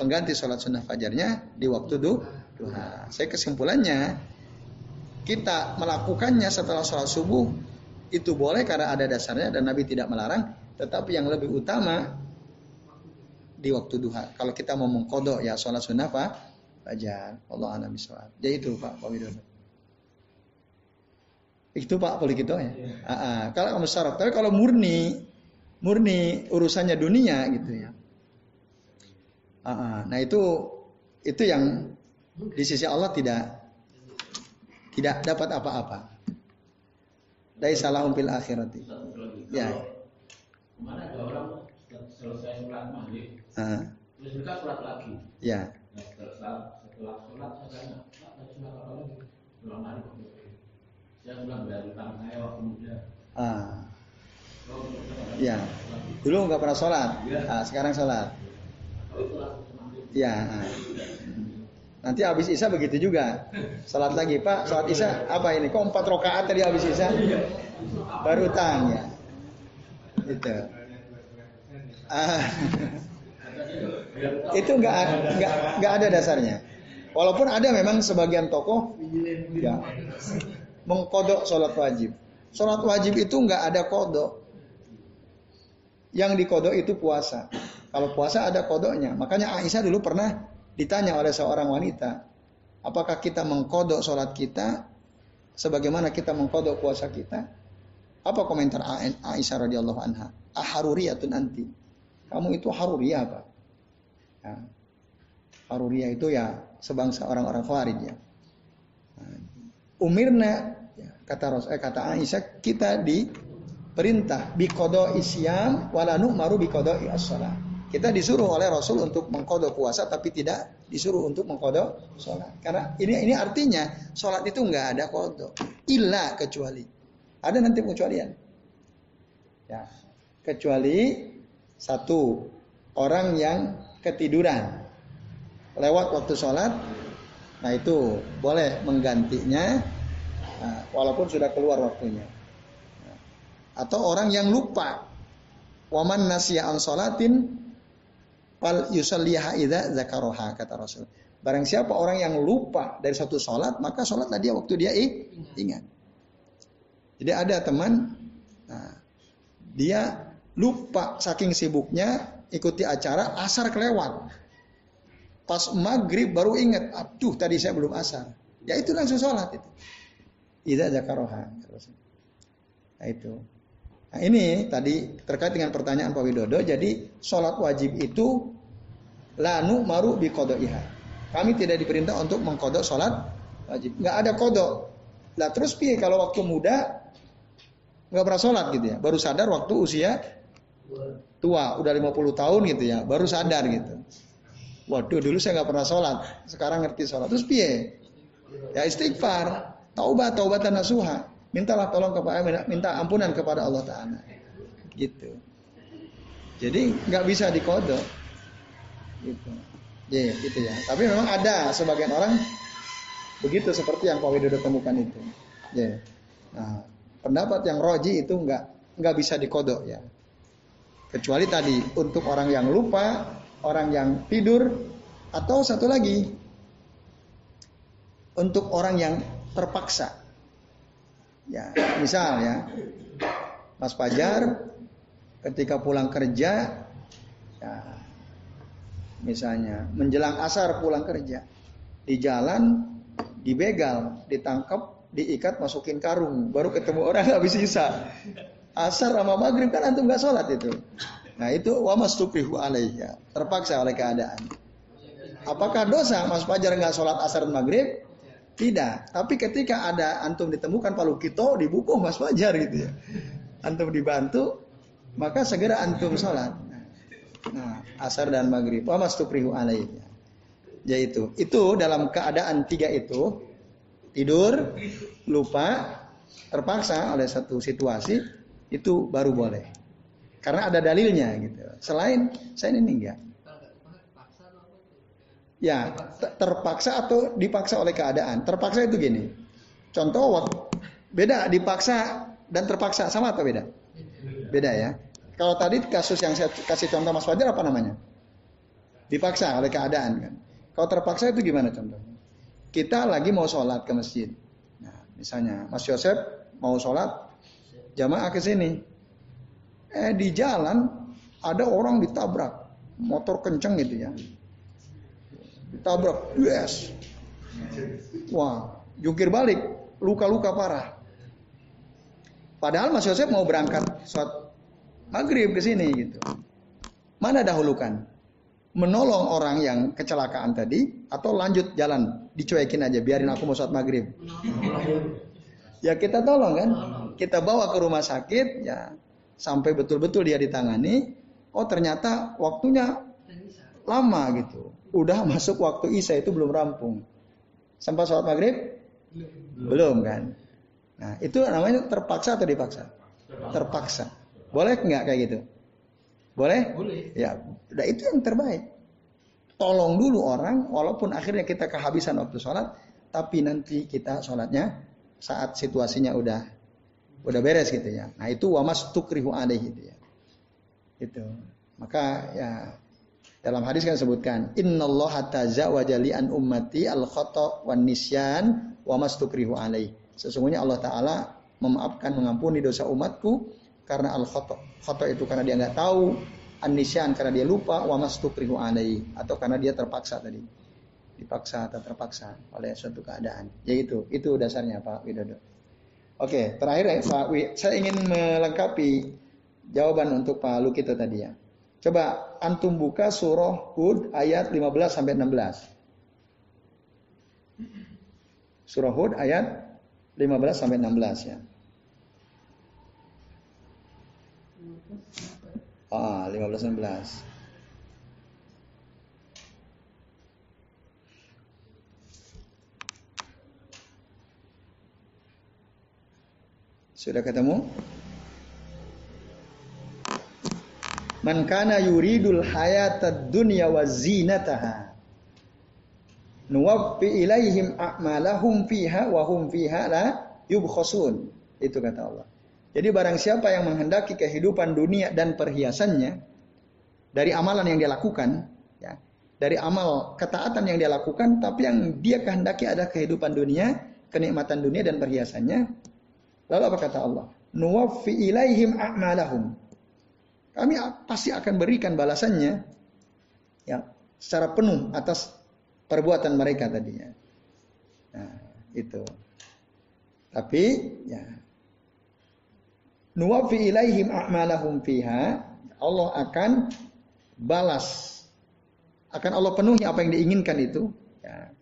pengganti sholat sunnah fajarnya di waktu duha. Saya kesimpulannya kita melakukannya setelah sholat subuh itu boleh karena ada dasarnya dan Nabi tidak melarang. Tetapi yang lebih utama di waktu duha. Kalau kita mau mengkodok ya sholat sunnah pak fajar. Allah alam sholat. Jadi itu Pak Pak Widodo. Itu Pak boleh gitu ya. Ah, ah. Kalau kamu syarat, tapi kalau murni murni urusannya dunia gitu ya. Ah, ah. Nah itu itu yang di sisi Allah tidak tidak dapat apa-apa dari salah umpil akhirati. Ya. Ke mana ada orang selesai sholat maghrib, uh. terus mereka sholat lagi. Ya. Nah, setelah setelah sholat saya tanya, Pak, tadi sholat apa lagi? Sholat maghrib. Saya pulang dari utang saya waktu muda. Ah. Ya. Dulu nggak pernah sholat, ah, sekarang sholat. Ya. Ah. Nanti habis Isya begitu juga. Salat lagi, Pak, salat Isya apa ini? Kok empat rakaat tadi habis Isya? Baru tang ya. Itu. Ah. itu nggak nggak nggak ada dasarnya. Walaupun ada memang sebagian tokoh ya mengkodok sholat wajib. Sholat wajib itu nggak ada kodok. Yang dikodok itu puasa. Kalau puasa ada kodoknya. Makanya Aisyah dulu pernah ditanya oleh seorang wanita, apakah kita mengkodok sholat kita sebagaimana kita mengkodok puasa kita? Apa komentar Aisyah radhiyallahu anha? Aharuriyatun anti. Kamu itu haruriyah apa? Ya. Haruriyah itu ya sebangsa orang-orang Khawarij ya. Umirna ya, kata Ros eh, kata Aisyah kita diperintah bikodo isyam walanu maru bikodo as kita disuruh oleh Rasul untuk mengkodok puasa tapi tidak disuruh untuk mengkodok sholat. Karena ini ini artinya sholat itu nggak ada kodok. Illa kecuali. Ada nanti pengecualian. Ya. Kecuali satu orang yang ketiduran lewat waktu sholat. Nah itu boleh menggantinya nah, walaupun sudah keluar waktunya. Atau orang yang lupa. Waman nasya an sholatin Fal yusalliha idza zakaroha kata Rasul. Barang siapa orang yang lupa dari satu sholat, maka sholatlah dia waktu dia ingat. Jadi ada teman, nah, dia lupa saking sibuknya ikuti acara, asar kelewat. Pas maghrib baru ingat, aduh tadi saya belum asar. Ya itu langsung sholat itu. Idza zakaroha. Nah itu. Nah, ini tadi terkait dengan pertanyaan Pak Widodo. Jadi sholat wajib itu lanu maru bi iha. Kami tidak diperintah untuk mengkodok sholat wajib. Nggak ada kodok. Lah terus piye kalau waktu muda nggak pernah sholat gitu ya. Baru sadar waktu usia tua, udah 50 tahun gitu ya. Baru sadar gitu. Waduh dulu saya nggak pernah sholat. Sekarang ngerti sholat. Terus piye? Ya istighfar. Taubat, taubat dan nasuha mintalah tolong kepada minta ampunan kepada Allah Taala. Gitu. Jadi nggak bisa dikodok. Gitu. Ya, gitu ya. Tapi memang ada sebagian orang begitu seperti yang Pak Widodo temukan itu. Ya. Nah, pendapat yang roji itu nggak nggak bisa dikodok ya. Kecuali tadi untuk orang yang lupa, orang yang tidur, atau satu lagi untuk orang yang terpaksa. Ya, misal ya, Mas Fajar ketika pulang kerja, ya, misalnya menjelang asar pulang kerja, di jalan dibegal, ditangkap, diikat, masukin karung, baru ketemu orang habis sisa. Asar sama maghrib kan antum nggak sholat itu. Nah itu wamas tukrihu ya, terpaksa oleh keadaan. Apakah dosa Mas Fajar nggak sholat asar dan maghrib? Tidak. Tapi ketika ada antum ditemukan palu kito di buku Mas Fajar gitu ya. Antum dibantu, maka segera antum sholat. Nah, asar dan maghrib. Wa mastuprihu alaihi. Yaitu, itu dalam keadaan tiga itu, tidur, lupa, terpaksa oleh satu situasi, itu baru boleh. Karena ada dalilnya gitu. Selain, saya ini enggak. Ya, terpaksa atau dipaksa oleh keadaan. Terpaksa itu gini. Contoh beda dipaksa dan terpaksa sama atau beda? Beda ya. Kalau tadi kasus yang saya kasih contoh Mas Fajar apa namanya? Dipaksa oleh keadaan kan. Kalau terpaksa itu gimana contohnya? Kita lagi mau sholat ke masjid. Nah, misalnya Mas Yosef mau sholat jamaah ke sini. Eh di jalan ada orang ditabrak motor kenceng gitu ya tabrak, yes. Wah, jungkir balik, luka-luka parah. Padahal Mas Yosef mau berangkat sholat maghrib ke sini gitu. Mana dahulukan? Menolong orang yang kecelakaan tadi atau lanjut jalan, dicuekin aja, biarin aku mau sholat maghrib. Ya kita tolong kan, kita bawa ke rumah sakit, ya sampai betul-betul dia ditangani. Oh ternyata waktunya lama gitu udah masuk waktu Isya itu belum rampung. Sampai sholat maghrib? Belum. belum kan? Nah itu namanya terpaksa atau dipaksa? Terpaksa. Boleh nggak kayak gitu? Boleh? Boleh. Ya, udah itu yang terbaik. Tolong dulu orang, walaupun akhirnya kita kehabisan waktu sholat, tapi nanti kita sholatnya saat situasinya udah udah beres gitu ya. Nah itu wamas tukrihu alaihi gitu ya. Itu. Maka ya dalam hadis kan sebutkan, Innallaha tazawwaja li an ummati al khata wan nisyan wa mastukrihu alai. Sesungguhnya Allah taala memaafkan mengampuni dosa umatku karena al khata. Khata itu karena dia nggak tahu, an nisyan karena dia lupa, wa mastukrihu alai atau karena dia terpaksa tadi. Dipaksa atau terpaksa oleh suatu keadaan. Yaitu itu dasarnya Pak Widodo. Oke, terakhir Pak saya ingin melengkapi jawaban untuk Pak Lukito tadi ya. Coba antum buka surah Hud ayat 15 sampai 16. Surah Hud ayat 15 sampai 16 ya. Ah, 15 16. Sudah ketemu? Man kana yuridul hayatad dunya wa zinataha. Nuwaffi ilaihim a'malahum fiha wa hum fiha la yubkhasun. Itu kata Allah. Jadi barang siapa yang menghendaki kehidupan dunia dan perhiasannya dari amalan yang dia lakukan, ya, dari amal ketaatan yang dia lakukan, tapi yang dia kehendaki ada kehidupan dunia, kenikmatan dunia dan perhiasannya. Lalu apa kata Allah? Nuwaffi ilaihim a'malahum. Kami pasti akan berikan balasannya ya secara penuh atas perbuatan mereka tadinya. Nah, itu. Tapi ya nuwafi ilaihim a'malahum fiha, Allah akan balas. Akan Allah penuhi apa yang diinginkan itu. Ya.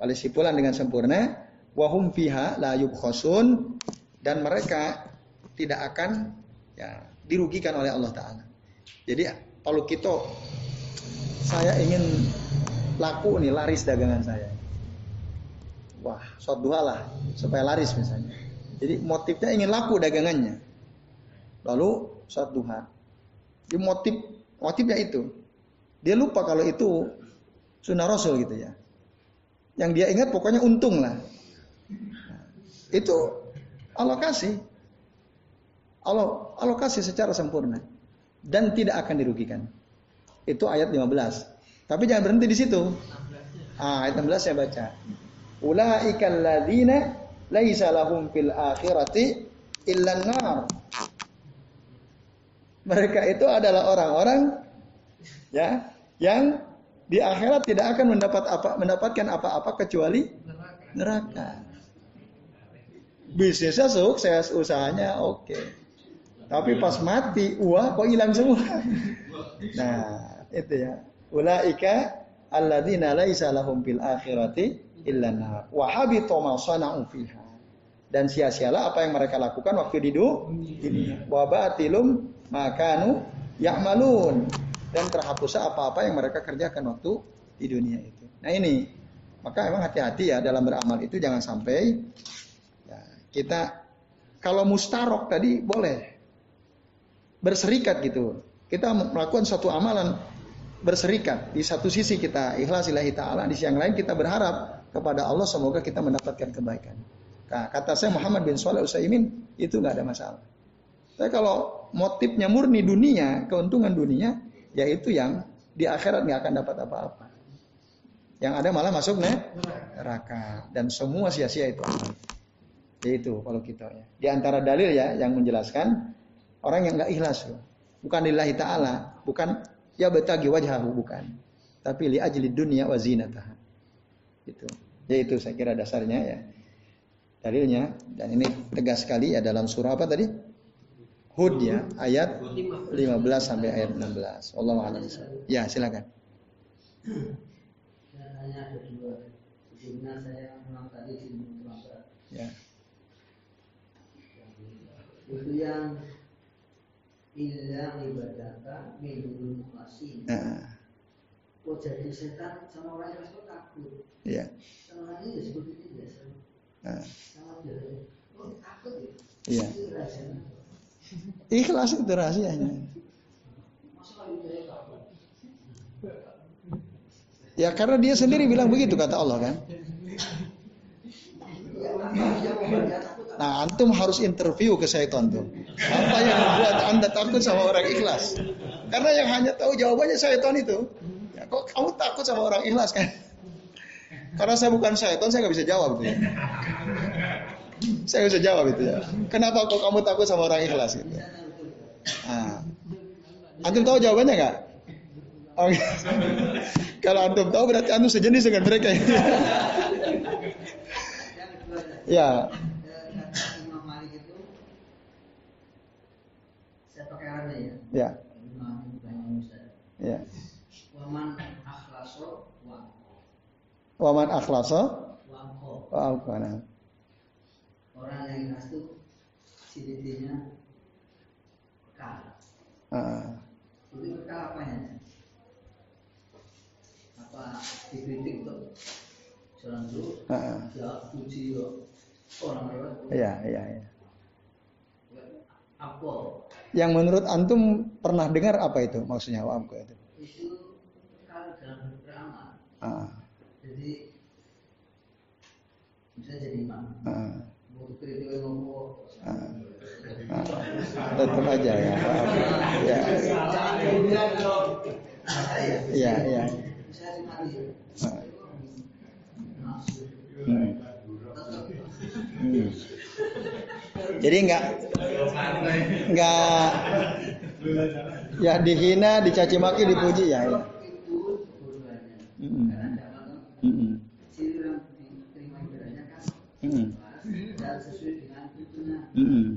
Oleh sipulan dengan sempurna. Wahum fiha la yubkhosun. Dan mereka tidak akan ya, dirugikan oleh Allah Ta'ala. Jadi kalau kita saya ingin laku nih laris dagangan saya. Wah, shot dua lah supaya laris misalnya. Jadi motifnya ingin laku dagangannya. Lalu sholat duha. Di motif motifnya itu. Dia lupa kalau itu sunnah Rasul gitu ya. Yang dia ingat pokoknya untung lah. itu alokasi. Alokasi secara sempurna dan tidak akan dirugikan. Itu ayat 15. Tapi jangan berhenti di situ. Ah, ayat 16 saya baca. Ulaikal ladzina laisa lahum fil akhirati illa nar. Mereka itu adalah orang-orang ya yang di akhirat tidak akan mendapat apa mendapatkan apa-apa kecuali neraka. Bisnisnya sukses, usahanya oke. Okay. Tapi pas mati, wah kok hilang semua. Nah, itu ya. Ulaika alladzina laisa lahum fil akhirati illa nar wa habita ma sana'u fiha. Dan sia-sialah apa yang mereka lakukan waktu di dunia. Wa batilum makanu ya'malun dan terhapus apa-apa yang mereka kerjakan waktu di dunia itu. Nah ini, maka emang hati-hati ya dalam beramal itu jangan sampai kita kalau mustarok tadi boleh berserikat gitu. Kita melakukan suatu amalan berserikat. Di satu sisi kita ikhlas ilahi ta'ala, di sisi yang lain kita berharap kepada Allah semoga kita mendapatkan kebaikan. Nah, kata saya Muhammad bin Shalih Utsaimin itu nggak ada masalah. Tapi kalau motifnya murni dunia, keuntungan dunia, yaitu yang di akhirat nggak akan dapat apa-apa. Yang ada malah masuk neraka dan semua sia-sia itu. Yaitu kalau kita ya. Di antara dalil ya yang menjelaskan orang yang nggak ikhlas loh. Bukan lillahi ta'ala, bukan ya betagi wajhahu bukan. Tapi li ajli dunia wa zinatah. Itu. Yaitu saya kira dasarnya ya. Dalilnya dan ini tegas sekali ya dalam surah apa tadi? Hud ya, ayat 15 sampai ayat 16. Allah a'lam. Ya, silakan. Saya ada dua. Sebelumnya saya ulang tadi di Ya. Itu yang illa ibadaka minul mukhlasin. Nah, Kok jadi setan sama orang yang suka takut. ya. Sama orang ini seperti itu biasa. Nah, Sama dia. Oh takut ya. iya. Itu rasanya. Ikhlas itu rahasianya. Ya karena dia sendiri bilang begitu kata Allah kan. Ya, Nah, antum harus interview ke syaitan tuh. Apa yang membuat anda takut sama orang ikhlas? Karena yang hanya tahu jawabannya syaitan itu. Ya, kok kamu takut sama orang ikhlas kan? Karena saya bukan syaitan, saya nggak bisa jawab tuh. Ya. Saya nggak bisa jawab itu ya. Kenapa kok kamu takut sama orang ikhlas gitu? Nah. Antum tahu jawabannya nggak? Oh, iya. Kalau antum tahu berarti antum sejenis dengan mereka. Kedua ya. eh, kata Imam Malik itu saya pakai Arabnya ya. Ya, ya. Waman akhlaso. Waman Wangko. wa alqana. Orang yang ikhlas itu ciri-cirinya bekal. Ah, Itu bekal apanya? Apa dikritik tuh? Jalan dulu. ah. Ya puji yo. Orang lewat. Iya, iya, iya. Apa? Yang menurut antum pernah dengar apa itu maksudnya wa alqa itu? Itu bekal dalam beramal. Ah, Jadi bisa jadi imam. ah, ah. Ah, tetap aja ya. Ya, kalau dimati. Ah, hmm, hmm. Jadi nggak nggak ya dihina, dicaci maki, dipuji ya. ya. Hmm. Hmm. Hmm. Hmm. Hmm. Hmm.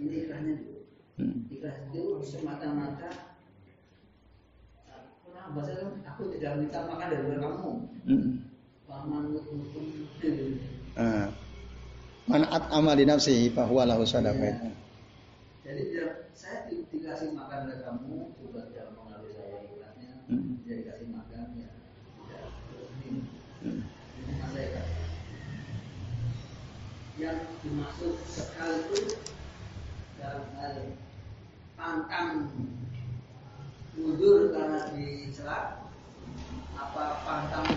Ini Hmm. Hmm. Hmm. itu semata-mata bahasa aku tidak minta makan dari kamu. Hmm. Paman mutum Ah. Man at'ama li nafsihi fa huwa lahu sadaqah. Jadi tidak, saya di- dikasih makan oleh kamu juga tidak mengaruhi saya ikhlasnya. Hmm. Dia dikasih makan ya tidak ini Hmm. ini saya ikhlas. Yang dimaksud sekali itu dalam hal pantang mundur karena dicela apa pantang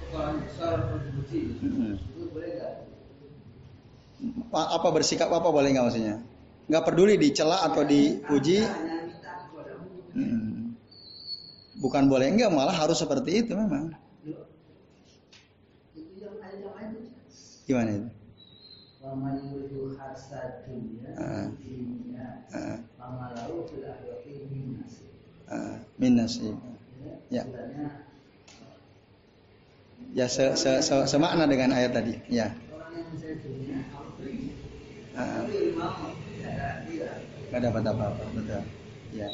kekurangan besar kontribusi Hmm. itu boleh nggak? Pa- Apa bersikap apa boleh nggak maksudnya? Nggak peduli dicela atau dipuji. Hmm. Bukan boleh enggak malah harus seperti itu memang. Gimana itu? Waman yuridu harsa dunia dunia Mama lau fil akhirati min nasib. ah, minus ya. Ya. Ya se, se, se, semakna dengan ayat tadi. Ya. beri Ah, ada dapat apa-apa, betul. Ya.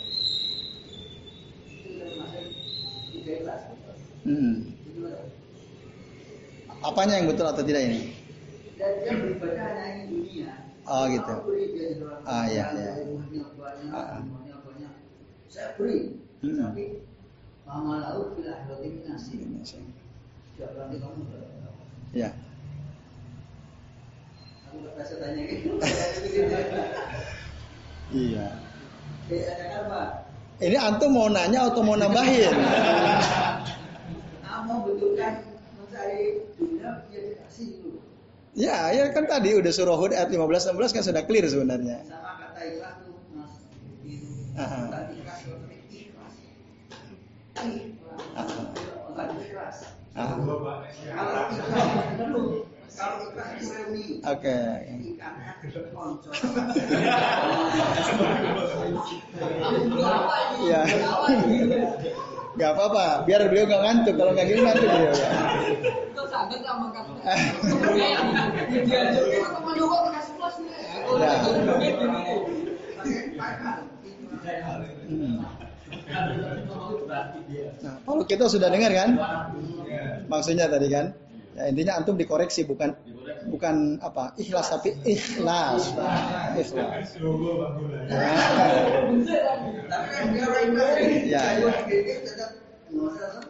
Hmm. Apanya yang betul atau tidak ini? Oh, gitu. Ah, iya, iya. banyak Ah, ah. Saya beri Hmm. tapi Mama lau fil akhirati min nasib. Minus, ya. Tidak berarti kamu? Ya. Aku nggak bisa tanya gitu. Iya. Eh, ada apa? Ini antum mau nanya atau mau nambahin? Kamu betulkan mencari dunia dia dikasih dulu. Ya, ya kan tadi udah surah Hud ayat 15 16 kan sudah clear sebenarnya. Sama kata ikhlas tuh mas. Itu. Oke. Iya. Gak apa-apa, biar beliau gak ngantuk. Kalau nggak gini ngantuk beliau. Ya. Kan. Ya. Hmm. Nah, kalau kita sudah dengar kan, maksudnya tadi kan, ya intinya antum dikoreksi bukan bukan apa ikhlas tapi ikhlas, ikhlas. Ya.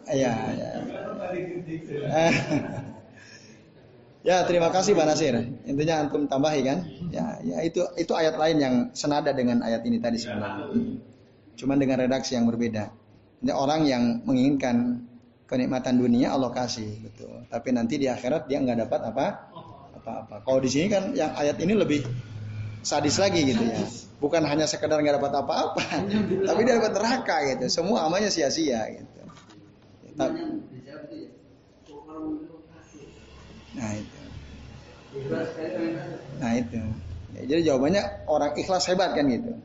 Ya, ya. Ya, terima kasih Pak Nasir. Intinya antum tambahi kan? Ya, ya itu itu ayat lain yang senada dengan ayat ini tadi sebenarnya. Cuman dengan redaksi yang berbeda. Ini orang yang menginginkan kenikmatan dunia Allah kasih, betul. Tapi nanti di akhirat dia nggak dapat apa? Apa-apa. Kalau di sini kan yang ayat ini lebih sadis lagi gitu ya. Bukan hanya sekedar nggak dapat apa-apa, tapi dia dapat neraka gitu. Semua amalnya sia-sia gitu. Ya. Nah itu. Kan. Nah itu. Ya, jadi jawabannya orang ikhlas hebat kan gitu.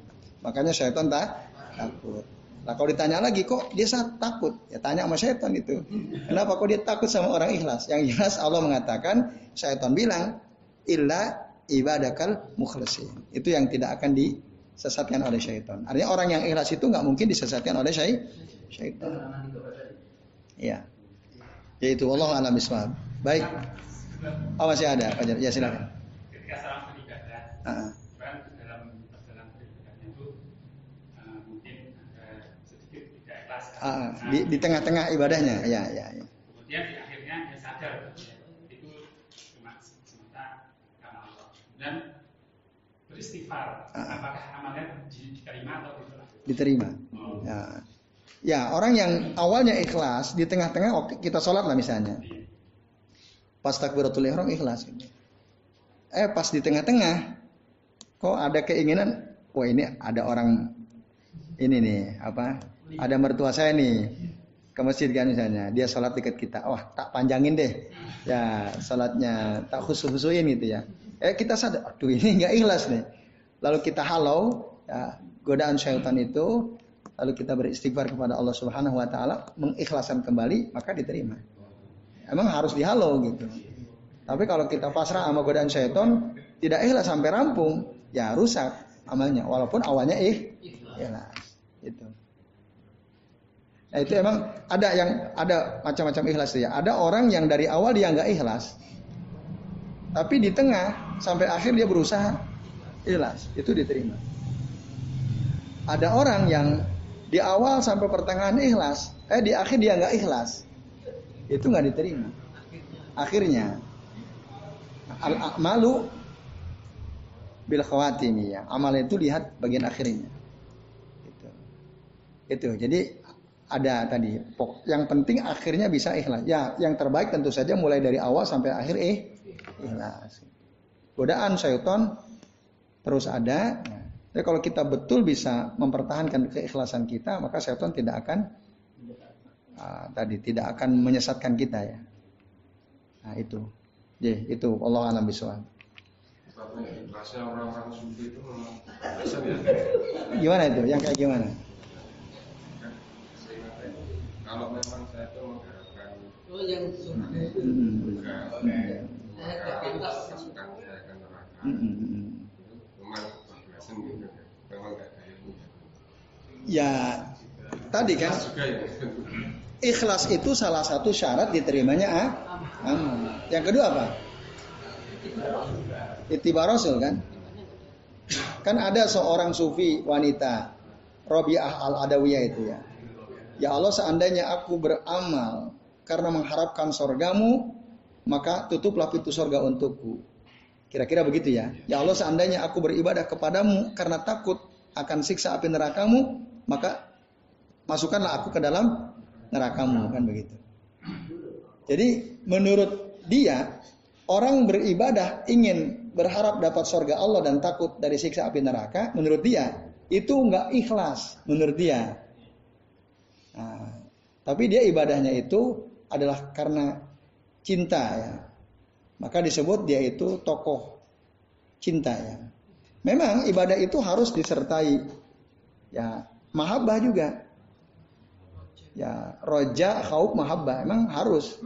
Makanya syaitan tak takut. Nah kalau ditanya lagi kok dia saat takut? Ya tanya sama syaitan itu. Kenapa kok dia takut sama orang ikhlas? Yang jelas Allah mengatakan syaitan bilang illa ibadakal mukhlasin. Itu yang tidak akan disesatkan oleh syaitan. Artinya orang yang ikhlas itu nggak mungkin disesatkan oleh syaitan. Iya. Yaitu Allah alam bismillah. Baik. Oh masih ada. Ya silakan. ketika salam beribadah Ah, kan dalam perjalanan beribadahnya itu eh, mungkin ada sedikit ah, Nah, di, di tengah-tengah ibadahnya. Ya, ya, ya. kemudian di akhirnya dia sadar itu cuma semata karena Allah dan beristighfar Ah. apakah amalnya di- diterima atau tidak Diterima. oh. Ya. Ya, orang yang awalnya ikhlas di tengah-tengah waktu kita sholat lah misalnya. iya. Pas takbiratul ihram ikhlas. Eh pas di tengah-tengah kok ada keinginan, wah ini ada orang ini nih apa? Ada mertua saya nih ke masjid kan misalnya, dia sholat dekat kita, wah tak panjangin deh, ya sholatnya tak khusus-khusuin gitu ya. Eh kita sadar, aduh ini nggak ikhlas nih. Lalu kita halau, ya, godaan syaitan itu, lalu kita beristighfar kepada Allah Subhanahu Wa Taala, mengikhlaskan kembali, maka diterima. Emang harus dihalau gitu. Tapi kalau kita pasrah sama godaan syaitan, tidak ikhlas sampai rampung, ya rusak amalnya. Walaupun awalnya ikhlas. Nah itu emang ada yang ada macam-macam ikhlas ya. Ada orang yang dari awal dia nggak ikhlas, tapi di tengah sampai akhir dia berusaha ikhlas, itu diterima. Ada orang yang di awal sampai pertengahan ikhlas, eh di akhir dia nggak ikhlas, itu nggak diterima. Akhirnya al malu bil khawatimi ya. Amal itu lihat bagian akhirnya. Itu. Itu. Jadi ada tadi. Yang penting akhirnya bisa ikhlas. Ya, yang terbaik tentu saja mulai dari awal sampai akhir eh ikhlas. Godaan syaitan terus ada. Jadi kalau kita betul bisa mempertahankan keikhlasan kita, maka syaitan tidak akan uh, tadi tidak akan menyesatkan kita ya. Nah itu. Jadi itu Allah alam bisawab. itu Gimana itu? Yang kayak gimana? Kalau memang saya itu mengharapkan oh yang hmm. maka pasukan saya akan neraka memang kebablasan gitu memang gak ada ya tadi kan? Ikhlas itu salah satu syarat diterimanya ah, amal. Yang kedua apa? Itibar Rasul kan? Kan ada seorang sufi wanita Robiah al-Adawiyah itu ya. Ya Allah seandainya aku beramal karena mengharapkan sorgamu, maka tutuplah pintu sorga untukku. Kira-kira begitu ya. Ya Allah seandainya aku beribadah kepadamu karena takut akan siksa api nerakamu, maka masukkanlah aku ke dalam nerakamu kan begitu. Jadi menurut dia orang beribadah ingin berharap dapat sorga Allah dan takut dari siksa api neraka, menurut dia itu nggak ikhlas menurut dia. Nah, tapi dia ibadahnya itu adalah karena cinta ya. Maka disebut dia itu tokoh cinta ya. Memang ibadah itu harus disertai ya mahabbah juga. Ya, roja, khauf, mahabbah emang harus.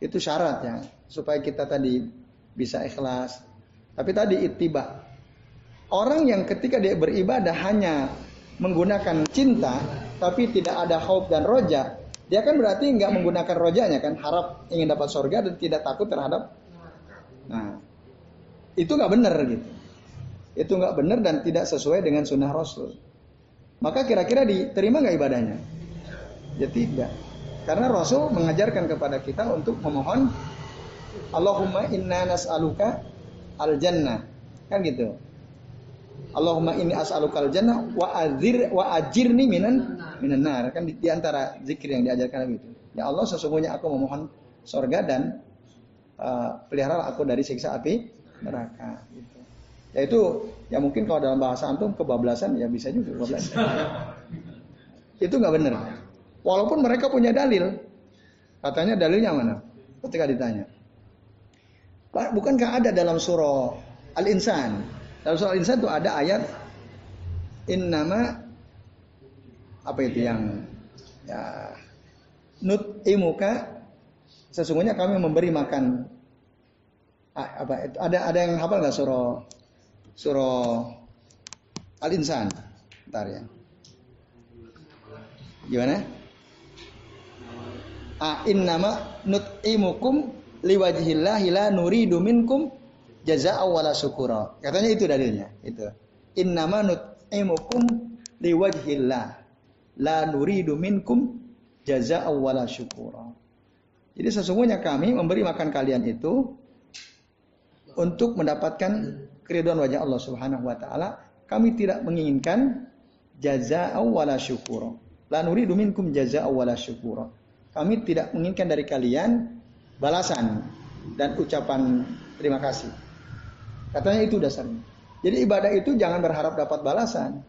Itu syarat ya supaya kita tadi bisa ikhlas. Tapi tadi ittiba. Orang yang ketika dia beribadah hanya menggunakan cinta, tapi tidak ada khauf dan roja, dia kan berarti nggak menggunakan rojanya kan, harap ingin dapat surga dan tidak takut terhadap. Nah, itu nggak benar gitu. Itu nggak benar dan tidak sesuai dengan sunnah Rasul. Maka kira-kira diterima nggak ibadahnya? Ya tidak. Karena Rasul mengajarkan kepada kita untuk memohon Allahumma inna nas'aluka al jannah. Kan gitu. Allahumma ini as'alukal jannah wa azir wa ajirni minan minan nar. Kan di, di antara zikir yang diajarkan itu. Ya Allah sesungguhnya aku memohon sorga dan uh, pelihara aku dari siksa api neraka gitu. Ya itu ya mungkin kalau dalam bahasa antum kebablasan ya bisa juga kebablasan. itu nggak benar. Walaupun mereka punya dalil. Katanya dalilnya mana? Ketika ditanya. Bukankah ada dalam surah Al-Insan dalam soal insan itu ada ayat in nama apa itu yang ya nut imuka sesungguhnya kami memberi makan. Apa ada ada yang hafal nggak surah surah al insan ntar ya. Gimana? Ah in nama nut imukum liwajhillahi la nuridu minkum jaza wala syukura. Katanya itu dalilnya, itu. Innama nut'imukum liwajhillah la nuridu minkum jaza wala syukura. Jadi sesungguhnya kami memberi makan kalian itu untuk mendapatkan keridhaan wajah Allah Subhanahu wa taala. Kami tidak menginginkan jaza wala syukura. La nuridu minkum jaza wala syukura. Kami tidak menginginkan dari kalian balasan dan ucapan terima kasih. Katanya itu dasarnya. Jadi ibadah itu jangan berharap dapat balasan.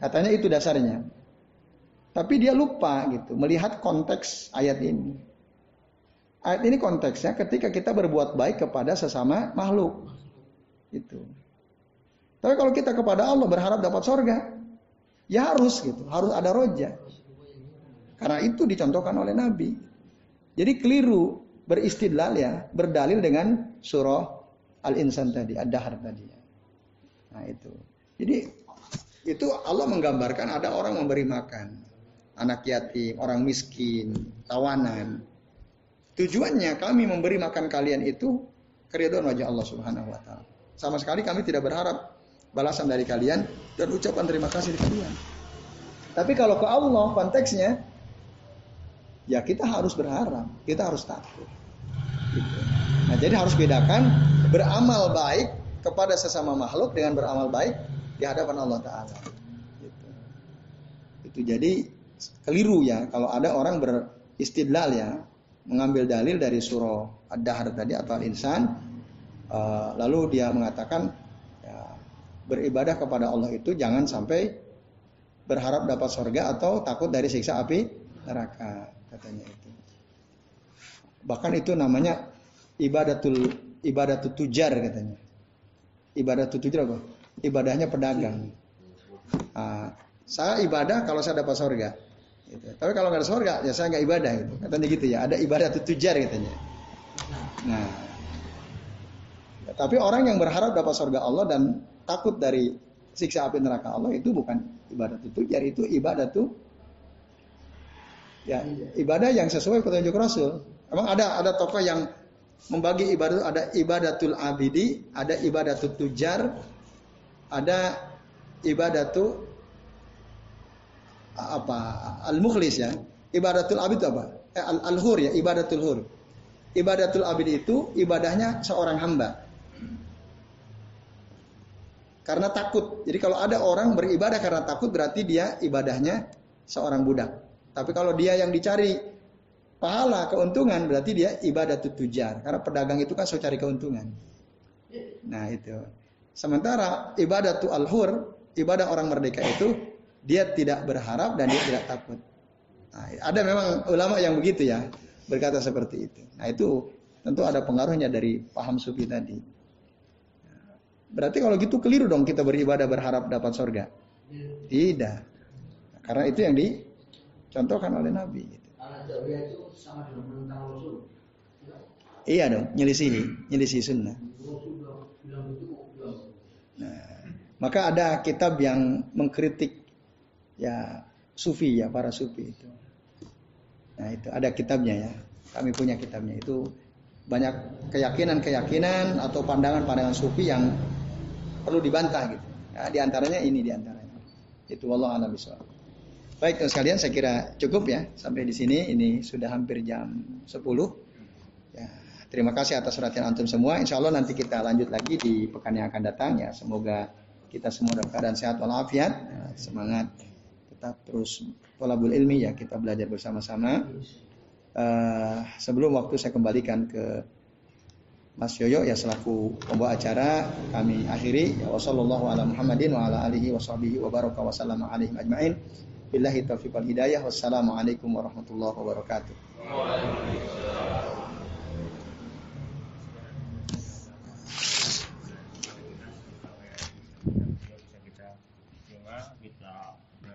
Katanya itu dasarnya. Tapi dia lupa gitu melihat konteks ayat ini. Ayat ini konteksnya ketika kita berbuat baik kepada sesama makhluk. Itu. Tapi kalau kita kepada Allah berharap dapat sorga, ya harus gitu, harus ada roja. Karena itu dicontohkan oleh Nabi. Jadi keliru beristidlal ya, berdalil dengan surah Al-Insan tadi, Ad-Dahr tadi. Nah itu. Jadi itu Allah menggambarkan ada orang memberi makan anak yatim, orang miskin, tawanan. Tujuannya kami memberi makan kalian itu keridhaan wajah Allah Subhanahu wa taala. Sama sekali kami tidak berharap balasan dari kalian dan ucapan terima kasih dari kalian. Tapi kalau ke Allah konteksnya ya kita harus berharap, kita harus takut. Gitu. Nah, jadi harus bedakan beramal baik kepada sesama makhluk dengan beramal baik di hadapan Allah Taala. Gitu. Itu jadi keliru ya kalau ada orang beristidlal ya mengambil dalil dari surah Ad-Dahr tadi atau Al-Insan uh, lalu dia mengatakan ya, beribadah kepada Allah itu jangan sampai berharap dapat surga atau takut dari siksa api neraka katanya itu. Bahkan itu namanya ibadatul ibadatul tujar katanya. Ibadatul tujar apa? Ibadahnya pedagang. Nah, saya ibadah kalau saya dapat surga. Gitu. Tapi kalau nggak ada surga, ya saya nggak ibadah gitu. Katanya gitu ya. Ada ibadah tujar katanya. Nah, ya, tapi orang yang berharap dapat surga Allah dan takut dari siksa api neraka Allah itu bukan ibadah tujar, itu ibadah tuh ya ibadah yang sesuai petunjuk Rasul. Emang ada ada tokoh yang membagi ibadah ada ibadatul abidi, ada ibadatul tujar, ada ibadatul apa al-mukhlis ya. Ibadatul abid apa? Eh, al-hur ya, ibadatul hur. Ibadatul abid itu ibadahnya seorang hamba. Karena takut. Jadi kalau ada orang beribadah karena takut berarti dia ibadahnya seorang budak. Tapi kalau dia yang dicari pahala keuntungan berarti dia ibadah tujar karena pedagang itu kan so cari keuntungan. Nah itu. Sementara ibadah tu al-hur, ibadah orang merdeka itu dia tidak berharap dan dia tidak takut. Nah, ada memang ulama yang begitu ya berkata seperti itu. Nah itu tentu ada pengaruhnya dari paham sufi tadi. Berarti kalau gitu keliru dong kita beribadah berharap dapat surga. Tidak. Karena itu yang dicontohkan oleh Nabi. itu sama dengan menentang Rasul. Iya dong, nyelisihi, nyelisihi sunnah. Nah, maka ada kitab yang mengkritik ya sufi ya para sufi itu. Nah itu ada kitabnya ya. Kami punya kitabnya itu banyak keyakinan-keyakinan atau pandangan-pandangan sufi yang perlu dibantah gitu. Ya, di antaranya ini di antaranya. Itu Allah alam Baik sekalian saya kira cukup ya sampai di sini ini sudah hampir jam 10. Ya, terima kasih atas perhatian antum semua. Insya Allah nanti kita lanjut lagi di pekan yang akan datang ya. Semoga kita semua dalam keadaan sehat walafiat. Semangat tetap terus tolabul ilmi ya kita belajar bersama-sama. Uh, sebelum waktu saya kembalikan ke Mas Yoyo ya selaku pembawa acara kami akhiri ya wasallallahu ala Muhammadin wa ala alihi washabihi wa baraka wa sallama alaihim ajmain. Billahi taufiq wal hidayah. Wassalamualaikum warahmatullahi wabarakatuh.